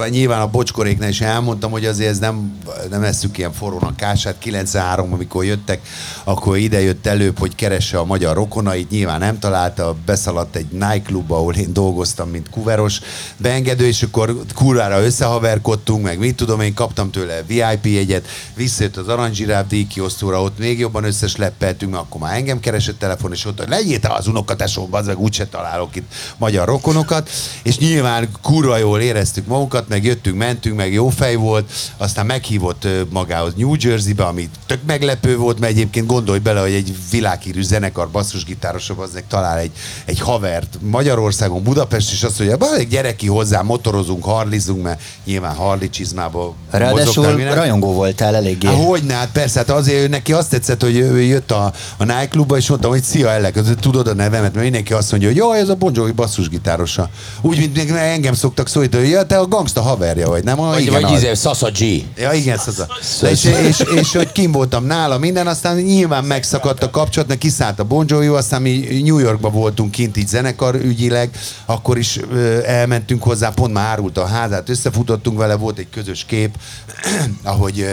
nyilván a bocskoréknál is elmondtam, hogy azért ez nem, nem eszük ilyen forrónak kását. 93 amikor jöttek, akkor ide jött előbb, hogy keresse a magyar rokonait, nyilván nem találta, beszaladt egy nightclubba, ahol én dolgoztam, mint kuveros. Beengedő, és akkor kurvára összehaverkodtunk, meg mit tudom, én kaptam tőle VIP jegyet, visszajött az Aranzsiráv díjkiosztóra, ott még jobban összesleppeltünk, mert akkor már engem keresett telefon, és ott, hogy legyél az unokatesóm, az meg úgyse találok itt magyar rokonokat, és nyilván kurva jól éreztük magunkat, meg jöttünk, mentünk, meg jó fej volt, aztán meghívott magához New Jersey-be, ami tök meglepő volt, mert egyébként gondolj bele, hogy egy világhírű zenekar basszusgitárosabb az talál egy, egy havert Magyarországon, Budapest, és azt mondja, "Bá, gyere ki hozzá, motorozunk, harlizunk, mert nyilván harli csizmába Ráadásul minden. rajongó voltál eléggé. Há, hogyne, hát persze, hát azért neki azt tetszett, hogy ő jött a, a nightclubba, és mondtam, hogy szia, Ellek, az- tudod a nevemet, mert mindenki azt mondja, hogy jaj, ez a Bon Jovi basszusgitárosa. Úgy, mint engem szoktak szólítani, hogy ja, te a gangsta haverja vagy, nem? Ah, Vagy, igen, vagy az. izé, Sasa G. Ja, igen, Szaza. De És, és, és, hogy kim voltam nála minden, aztán nyilván megszakadt a kapcsolat, mert kiszállt a Bon Jovi, aztán mi New Yorkba voltunk kint így zenekar ügyileg, akkor is ö, elmentünk hozzá, pont már árult a házát, összefutottunk vele, volt egy közös kép, ahogy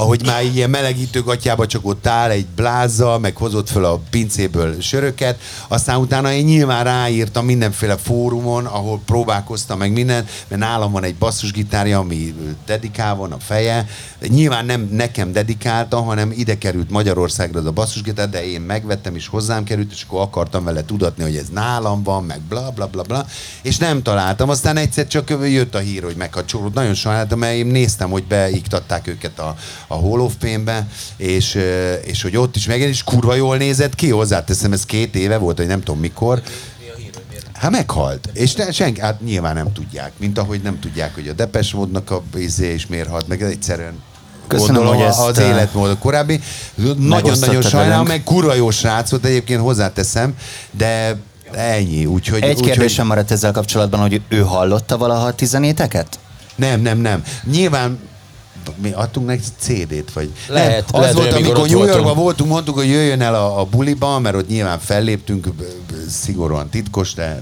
ahogy már ilyen melegítő gatyába csak ott áll egy bláza, meg hozott föl a pincéből söröket, aztán utána én nyilván ráírtam mindenféle fórumon, ahol próbálkoztam meg minden, mert nálam van egy basszusgitárja, ami dedikál van a feje, nyilván nem nekem dedikálta, hanem ide került Magyarországra az a basszusgitár, de én megvettem és hozzám került, és akkor akartam vele tudatni, hogy ez nálam van, meg bla bla bla bla, és nem találtam. Aztán egyszer csak jött a hír, hogy megkapcsolódott. Nagyon sajnáltam, mert én néztem, hogy beiktatták őket a, a Hall of Fame-be, és, és hogy ott is meg, és kurva jól nézett ki, hozzáteszem, ez két éve volt, hogy nem tudom mikor. Hát meghalt. És ne, senki, hát nyilván nem tudják. Mint ahogy nem tudják, hogy a Depes módnak a izé is miért halt meg, egyszerűen Köszönöm, gondolom hogy az ezt, életmód a korábbi. Nagyon-nagyon sajnálom, meg kurva jó srác volt egyébként hozzáteszem, de ennyi. Úgyhogy, Egy úgy, kérdésem maradt ezzel kapcsolatban, hogy ő hallotta valaha a tizenéteket? Nem, nem, nem. Nyilván mi adtunk neki CD-t, vagy... Lehet, nem, az lehet, volt, amikor New Yorkban voltunk. mondtuk, hogy jöjjön el a, a buliba, mert ott nyilván felléptünk, szigorúan titkos, de,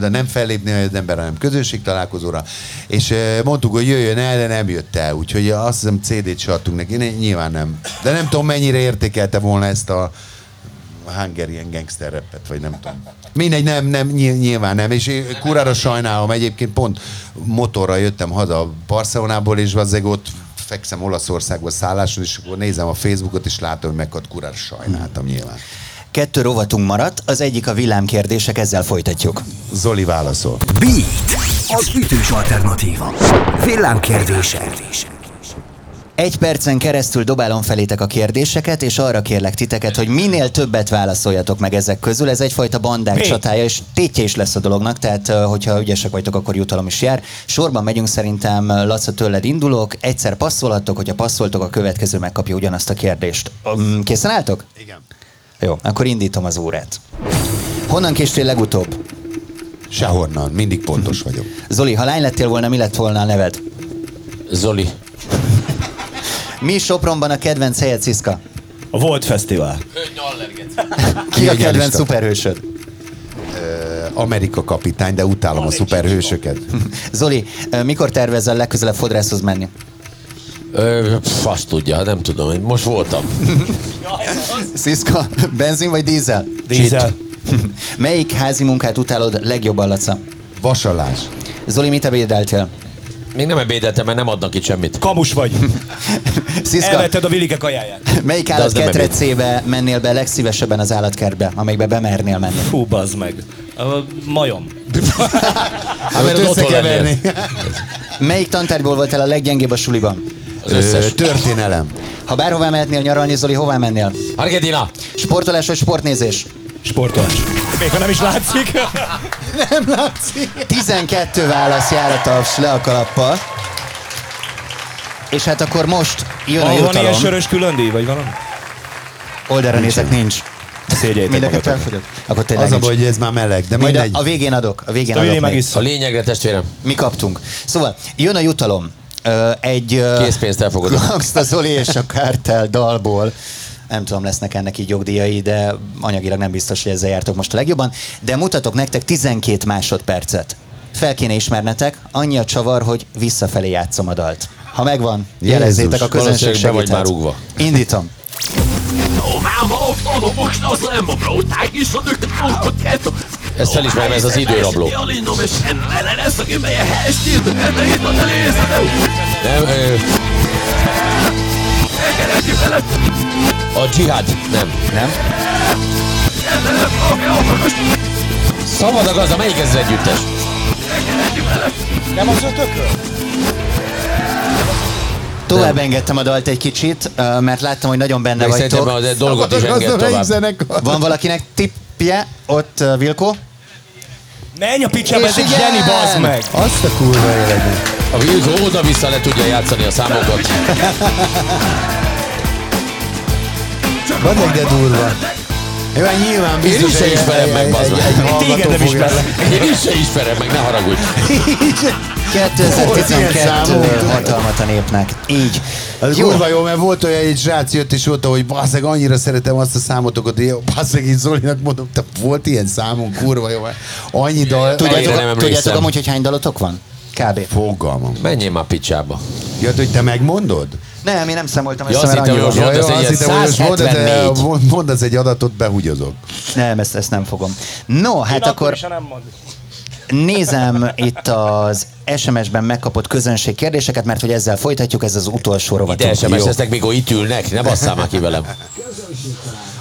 de nem fellépni az ember, hanem közönség találkozóra. És mondtuk, hogy jöjjön el, de nem jött el. Úgyhogy azt hiszem CD-t se adtunk neki, nyilván nem. De nem tudom, mennyire értékelte volna ezt a Hungarian gangster rappet, vagy nem tudom. Mindegy, nem, nem, ny- nyilván nem, és én kurára sajnálom, egyébként pont motorra jöttem haza Barcelonából, és vazzeg ott fekszem Olaszországba szálláson, és akkor nézem a Facebookot, és látom, hogy meghalt kurára sajnáltam nyilván. Kettő rovatunk maradt, az egyik a villámkérdések, ezzel folytatjuk. Zoli válaszol. Beat, az ütős alternatíva. Villámkérdése. Egy percen keresztül dobálom felétek a kérdéseket, és arra kérlek titeket, hogy minél többet válaszoljatok meg ezek közül. Ez egyfajta bandák Mi? csatája, és tétje is lesz a dolognak, tehát hogyha ügyesek vagytok, akkor jutalom is jár. Sorban megyünk szerintem, Laca, tőled indulok, egyszer passzolhattok, hogyha passzoltok, a következő megkapja ugyanazt a kérdést. Készen álltok? Igen. Jó, akkor indítom az órát. Honnan késtél legutóbb? Sehonnan, mindig pontos vagyok. Zoli, ha lány lettél volna, mi lett volna a neved? Zoli. Mi Sopronban a kedvenc helyed, Sziszka? A Volt Fesztivál. Ki a kedvenc szuperhősöd? Amerika kapitány, de utálom a szuperhősöket. Zoli, mikor tervezel legközelebb fodrászhoz menni? Ö, azt tudja, nem tudom, most voltam. Sziszka, benzin vagy dízel? Dízel. Melyik házi munkát utálod legjobban, Laca? Vasalás. Zoli, mit ebédeltél? Még nem ebédeltem, mert nem adnak itt semmit. Kamus vagy. Sziszka, Elvetted a Vilike kajáját. melyik állatketrecébe mennél be legszívesebben az állatkertbe, amelyikbe bemernél menni? Fú, bazd meg. A majom. Hát, mert lennél. Melyik tantárgyból voltál a leggyengébb a suliban? Az összes. Ö, történelem. Ha bárhová mehetnél nyaralni, Zoli, hová mennél? Argentina! Sportolás vagy sportnézés? Sportolás. Még ha nem is látszik. 12 válasz jár a taps le a kalappal. És hát akkor most jön a Van, van ilyen jutalom. sörös különdíj, vagy valami? Oldalra nézek, nincs. Szégyeljétek Mindenket magatok. elfogyott? Akkor tényleg Az a nincs. baj, hogy ez már meleg, de Majd a, mindegy. a végén adok. A végén adok megisszuk. A lényegre, testvérem, Mi kaptunk. Szóval, jön a jutalom. Ö, egy készpénzt elfogadom. Gangsta Zoli és a Kártel dalból. Nem tudom, lesznek ennek így jogdíjai, de anyagilag nem biztos, hogy ezzel jártok most a legjobban. De mutatok nektek 12 másodpercet. fel kéne ismernetek, annyi a csavar, hogy visszafelé játszom a dalt. Ha megvan, jelezzétek a közönség be vagy segíthet. már rúgva. Indítom. Ezt felismerem, ez az időrabló. Nem, ö... A dzsihád, nem. Nem? Szabad a gazda, melyik ez az együttes? Tovább engedtem a dalt egy kicsit, mert láttam, hogy nagyon benne szerintem vagytok. a dolgot is enged tovább. Van valakinek tippje? Ott Vilko? Menj a picsába, ez egy zseni, bazd meg! Azt a kurva életet. A Vilko oda-vissza le tudja játszani a számokat. Van egy de durva. Jó, hát nyilván Én biztos is se egy- ismerem meg, bazd Téged nem ismerlek. Én is se ismerem meg, ne haragudj. Ilyen 2012 számunk. hatalmat a népnek. Így. Az Jó. kurva jó, mert volt olyan egy srác jött és mondta, hogy basszeg, annyira szeretem azt a számotokat, hogy basszeg, így Zolinak mondom, te volt ilyen számunk, kurva jó, mert annyi dal... Tudjátok, tudjátok amúgy, hogy hány dalotok van? Kb. Fogalmam. Menjél már picsába. Jött, hogy te megmondod? Nem, én nem számoltam Ja, össze, mert annyi hogy volt. most Ja, mondasz jó, egy azt ilyen hittem, hogy most mondd, 174. mond- mondasz egy adatot, behugyozok. Nem, ezt, ezt nem fogom. No, hát Én akkor akkor nem mond. nézem itt az SMS-ben megkapott közönség kérdéseket, mert hogy ezzel folytatjuk, ez az utolsó Ide rovatunk. SMS-eztek, mikor itt ülnek, ne basszál már ki velem.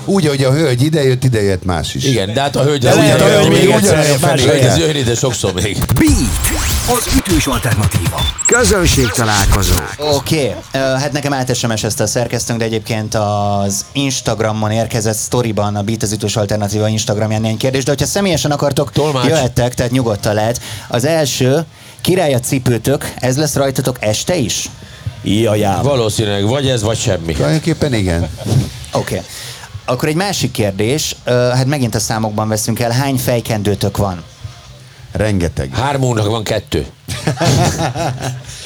Úgy, hogy a hölgy idejött, idejött más is. Igen, de hát a hölgy... De lehet, a hölgy még egyszer Más felé. ez jön ide sokszor még. Beat, az ütős alternatíva. Közönség találkozó. Oké, okay. hát nekem át-SMS-ezte a szerkesztőnk, de egyébként az Instagramon érkezett sztoriban, a Beat az ütős alternatíva Instagramján ilyen kérdés, de hogyha személyesen akartok, Tolmács. jöhettek, tehát nyugodtan lehet. Az első, király a cipőtök, ez lesz rajtatok este is? Jajám. Valószínűleg vagy ez, vagy semmi. Tulajdonképpen igen. Oké. Okay. Akkor egy másik kérdés, hát megint a számokban veszünk el, hány fejkendőtök van? Rengeteg. Hármunknak van kettő.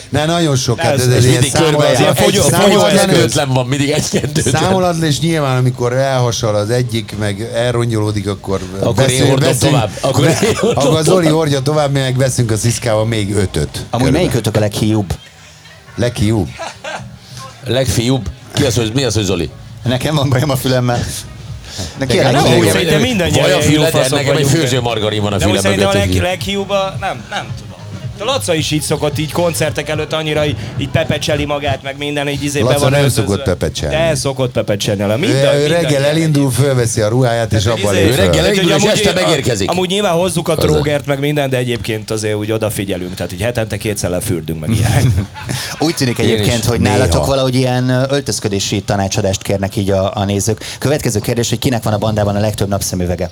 Ne, nagyon sok. Hát Ez- ez, ez ez Mindig körbe számolat- ilyen fogyó- egy fogyó van, mindig egy-kettőtlen. Számolatlan, és nyilván, amikor elhasal az egyik, meg elrongyolódik, akkor, Akkor én hordom tovább. Akkor én hordom akkor Zoli tovább. hordja tovább, mi meg veszünk a sziszkával még ötöt. Amúgy melyikötök a leghiúbb? Leghiúbb. Legfiúbb. Ki az, hogy, mi az, hogy Zoli? Nekem van bajom a fülemmel. De a Nem, szerintem mindannyian Vagy a füled, nekem egy főző margarin van a De úgy fülemben. szerintem a leg, Götör. leghiúbb a... Nem, nem tudom. A Laca is így szokott így koncertek előtt annyira így, így pepecseli magát, meg minden, így izé be Laca van nem öltözve. szokott pepecselni. De szokott pepecselni. Le. Ő, Minden, ő minden reggel ilyen. elindul, fölveszi a ruháját, és abban Izé, lép Ő reggel elindul, és amúgy- este megérkezik. Amúgy nyilván hozzuk a trógert, meg minden, de egyébként azért úgy odafigyelünk. Tehát így hetente kétszer lefürdünk, meg ilyenek. Úgy tűnik Én egyébként, hogy Néha. nálatok valahogy ilyen öltözködési tanácsadást kérnek így a, a nézők. Következő kérdés, hogy kinek van a bandában a legtöbb napszemüvege?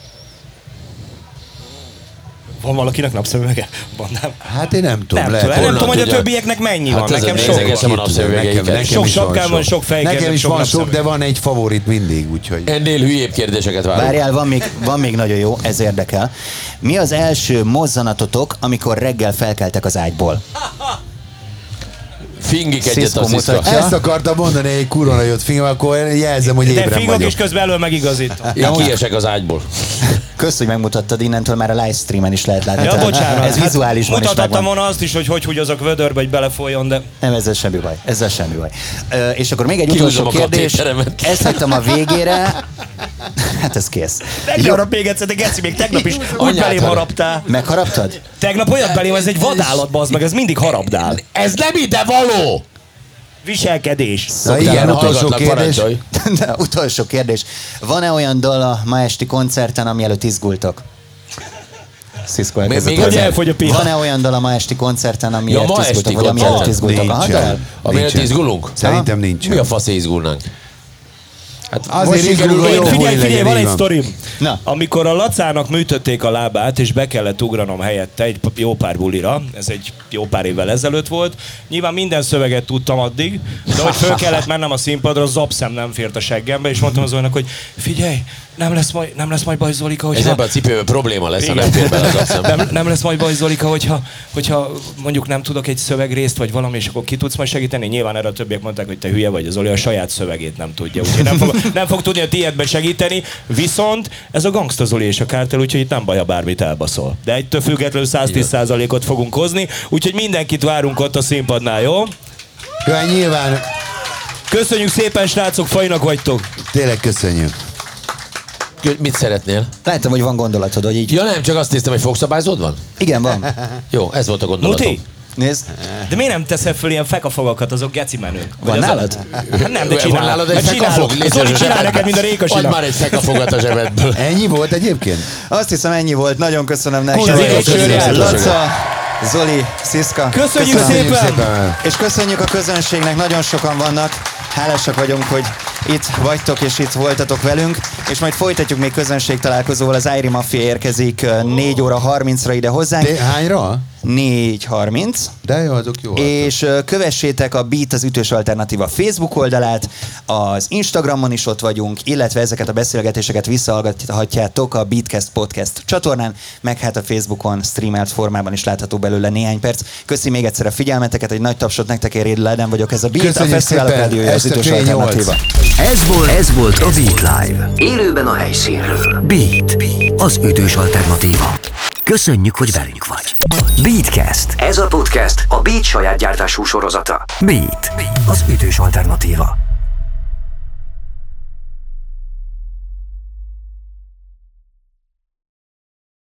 Van valakinek napszemüvege? Bandám. Hát én nem tudom, Nem, lehet. tudom, nem tudom, hogy a többieknek mennyi Hát van. Nekem sok van. nekem Sok sapkám van, sok fejkendő, Nekem is sok van sok, napszemüveg. de van egy favorit mindig, úgyhogy... Ennél hülyébb kérdéseket várunk. Várjál, van még, van még nagyon jó, ez érdekel. Mi az első mozzanatotok, amikor reggel felkeltek az ágyból? Fingik egyet a sziszka. mutatja. Ezt akartam mondani, egy kurva jött film, akkor jelzem, hogy De ébren fingok vagyok. és közben elől megigazítom. Én kiesek az ágyból. Kösz, hogy megmutattad, innentől már a livestreamen is lehet látni. Ja, bocsánat. Ez vizuálisban is Mutathattam volna azt is, hogy hogy húgyozok vödörbe, hogy belefolyjon, de Nem, ezzel semmi baj. Ezzel semmi baj. Ö, és akkor még egy Kihúzom utolsó a kérdés. Ezt hagytam a végére. Hát ez kész. tegnap még egyszer, de Geci, még tegnap is úgy belém haraptál. Megharaptad? Tegnap olyat belém, ez egy vadállat, bazd meg, ez mindig harabdál. Ez nem ide való! Viselkedés. Na igen, utolsó kérdés. De utolsó kérdés. Van-e olyan dal a ma esti koncerten, ami előtt izgultok? Sziszko elkezdett még elfogy a piac. Van-e olyan dal a ma esti koncerten, ami Ja, előtt ma esti vagy ami előtt. Amiért Nincsen. izgulunk? Szerintem Mi nincsen. a fasz izgulnánk? Hát Azért most jó, Én figyelj, figyelj, van egy sztorim. Na. Amikor a Lacának műtötték a lábát, és be kellett ugranom helyette egy jó pár bulira, ez egy jó pár évvel ezelőtt volt, nyilván minden szöveget tudtam addig, de hogy föl kellett mennem a színpadra, az zapszem nem fért a seggembe, és mondtam az olyanak, hogy figyelj, nem lesz majd, nem lesz majd baj, Zolika, Ez hogyha... ebben a cipőben probléma lesz, ha Igen. nem fér bele az abszem. nem, nem lesz majd baj, Zolika, hogyha, hogyha mondjuk nem tudok egy szövegrészt, vagy valami, és akkor ki tudsz majd segíteni. Nyilván erre a többiek mondták, hogy te hülye vagy, Zoli a saját szövegét nem tudja, úgyhogy nem fog, nem fog tudni a tiédben segíteni. Viszont ez a Gangsta Zoli és a kártel, úgyhogy itt nem baj, ha bármit elbaszol. De egytől függetlenül 110%-ot fogunk hozni, úgyhogy mindenkit várunk ott a színpadnál, jó? Ja, nyilván Köszönjük szépen, srácok, fajnak vagytok! tényleg köszönjük. Mit szeretnél? Látom, hogy van gondolatod, hogy így... Ja nem, csak azt néztem, hogy fogszabályzód van? Igen, van. Jó, ez volt a gondolatom. Muti? Nézd. De miért nem teszel föl ilyen fekafogakat, azok geci menők? Van nálad? Hát nem, de Van csinál. nálad egy fekafog? Zoli csinál neked, mint a Réka Adj már egy fekafogat a zsebedből. Ennyi volt egyébként? Azt hiszem ennyi volt, nagyon köszönöm Köszönjük. köszönjük. Laca, Zoli, Sziszka. Köszönjük Köszönöm. szépen! És köszönjük a közönségnek, nagyon sokan vannak. Hálásak vagyunk, hogy itt vagytok és itt voltatok velünk, és majd folytatjuk még közönség találkozóval. Az Airi Mafia érkezik ö, 4 óra 30-ra ide hozzánk. De hányra? 4.30. De jó, azok jó. És kövessétek a Beat az ütős alternatíva Facebook oldalát, az Instagramon is ott vagyunk, illetve ezeket a beszélgetéseket visszahallgathatjátok a Beatcast Podcast csatornán, meg hát a Facebookon streamelt formában is látható belőle néhány perc. Köszi még egyszer a figyelmeteket, egy nagy tapsot nektek ér, Ledem vagyok, ez a Beat, Köszönjük a Fesztiválok Rádiója, az ütős alternatíva. Ez volt, ez volt a Beat Live. Élőben a helyszínről. Beat, az ütős alternatíva. Köszönjük, hogy velünk vagy. Beatcast. Ez a podcast a Beat saját gyártású sorozata. Beat, az ütős alternatíva.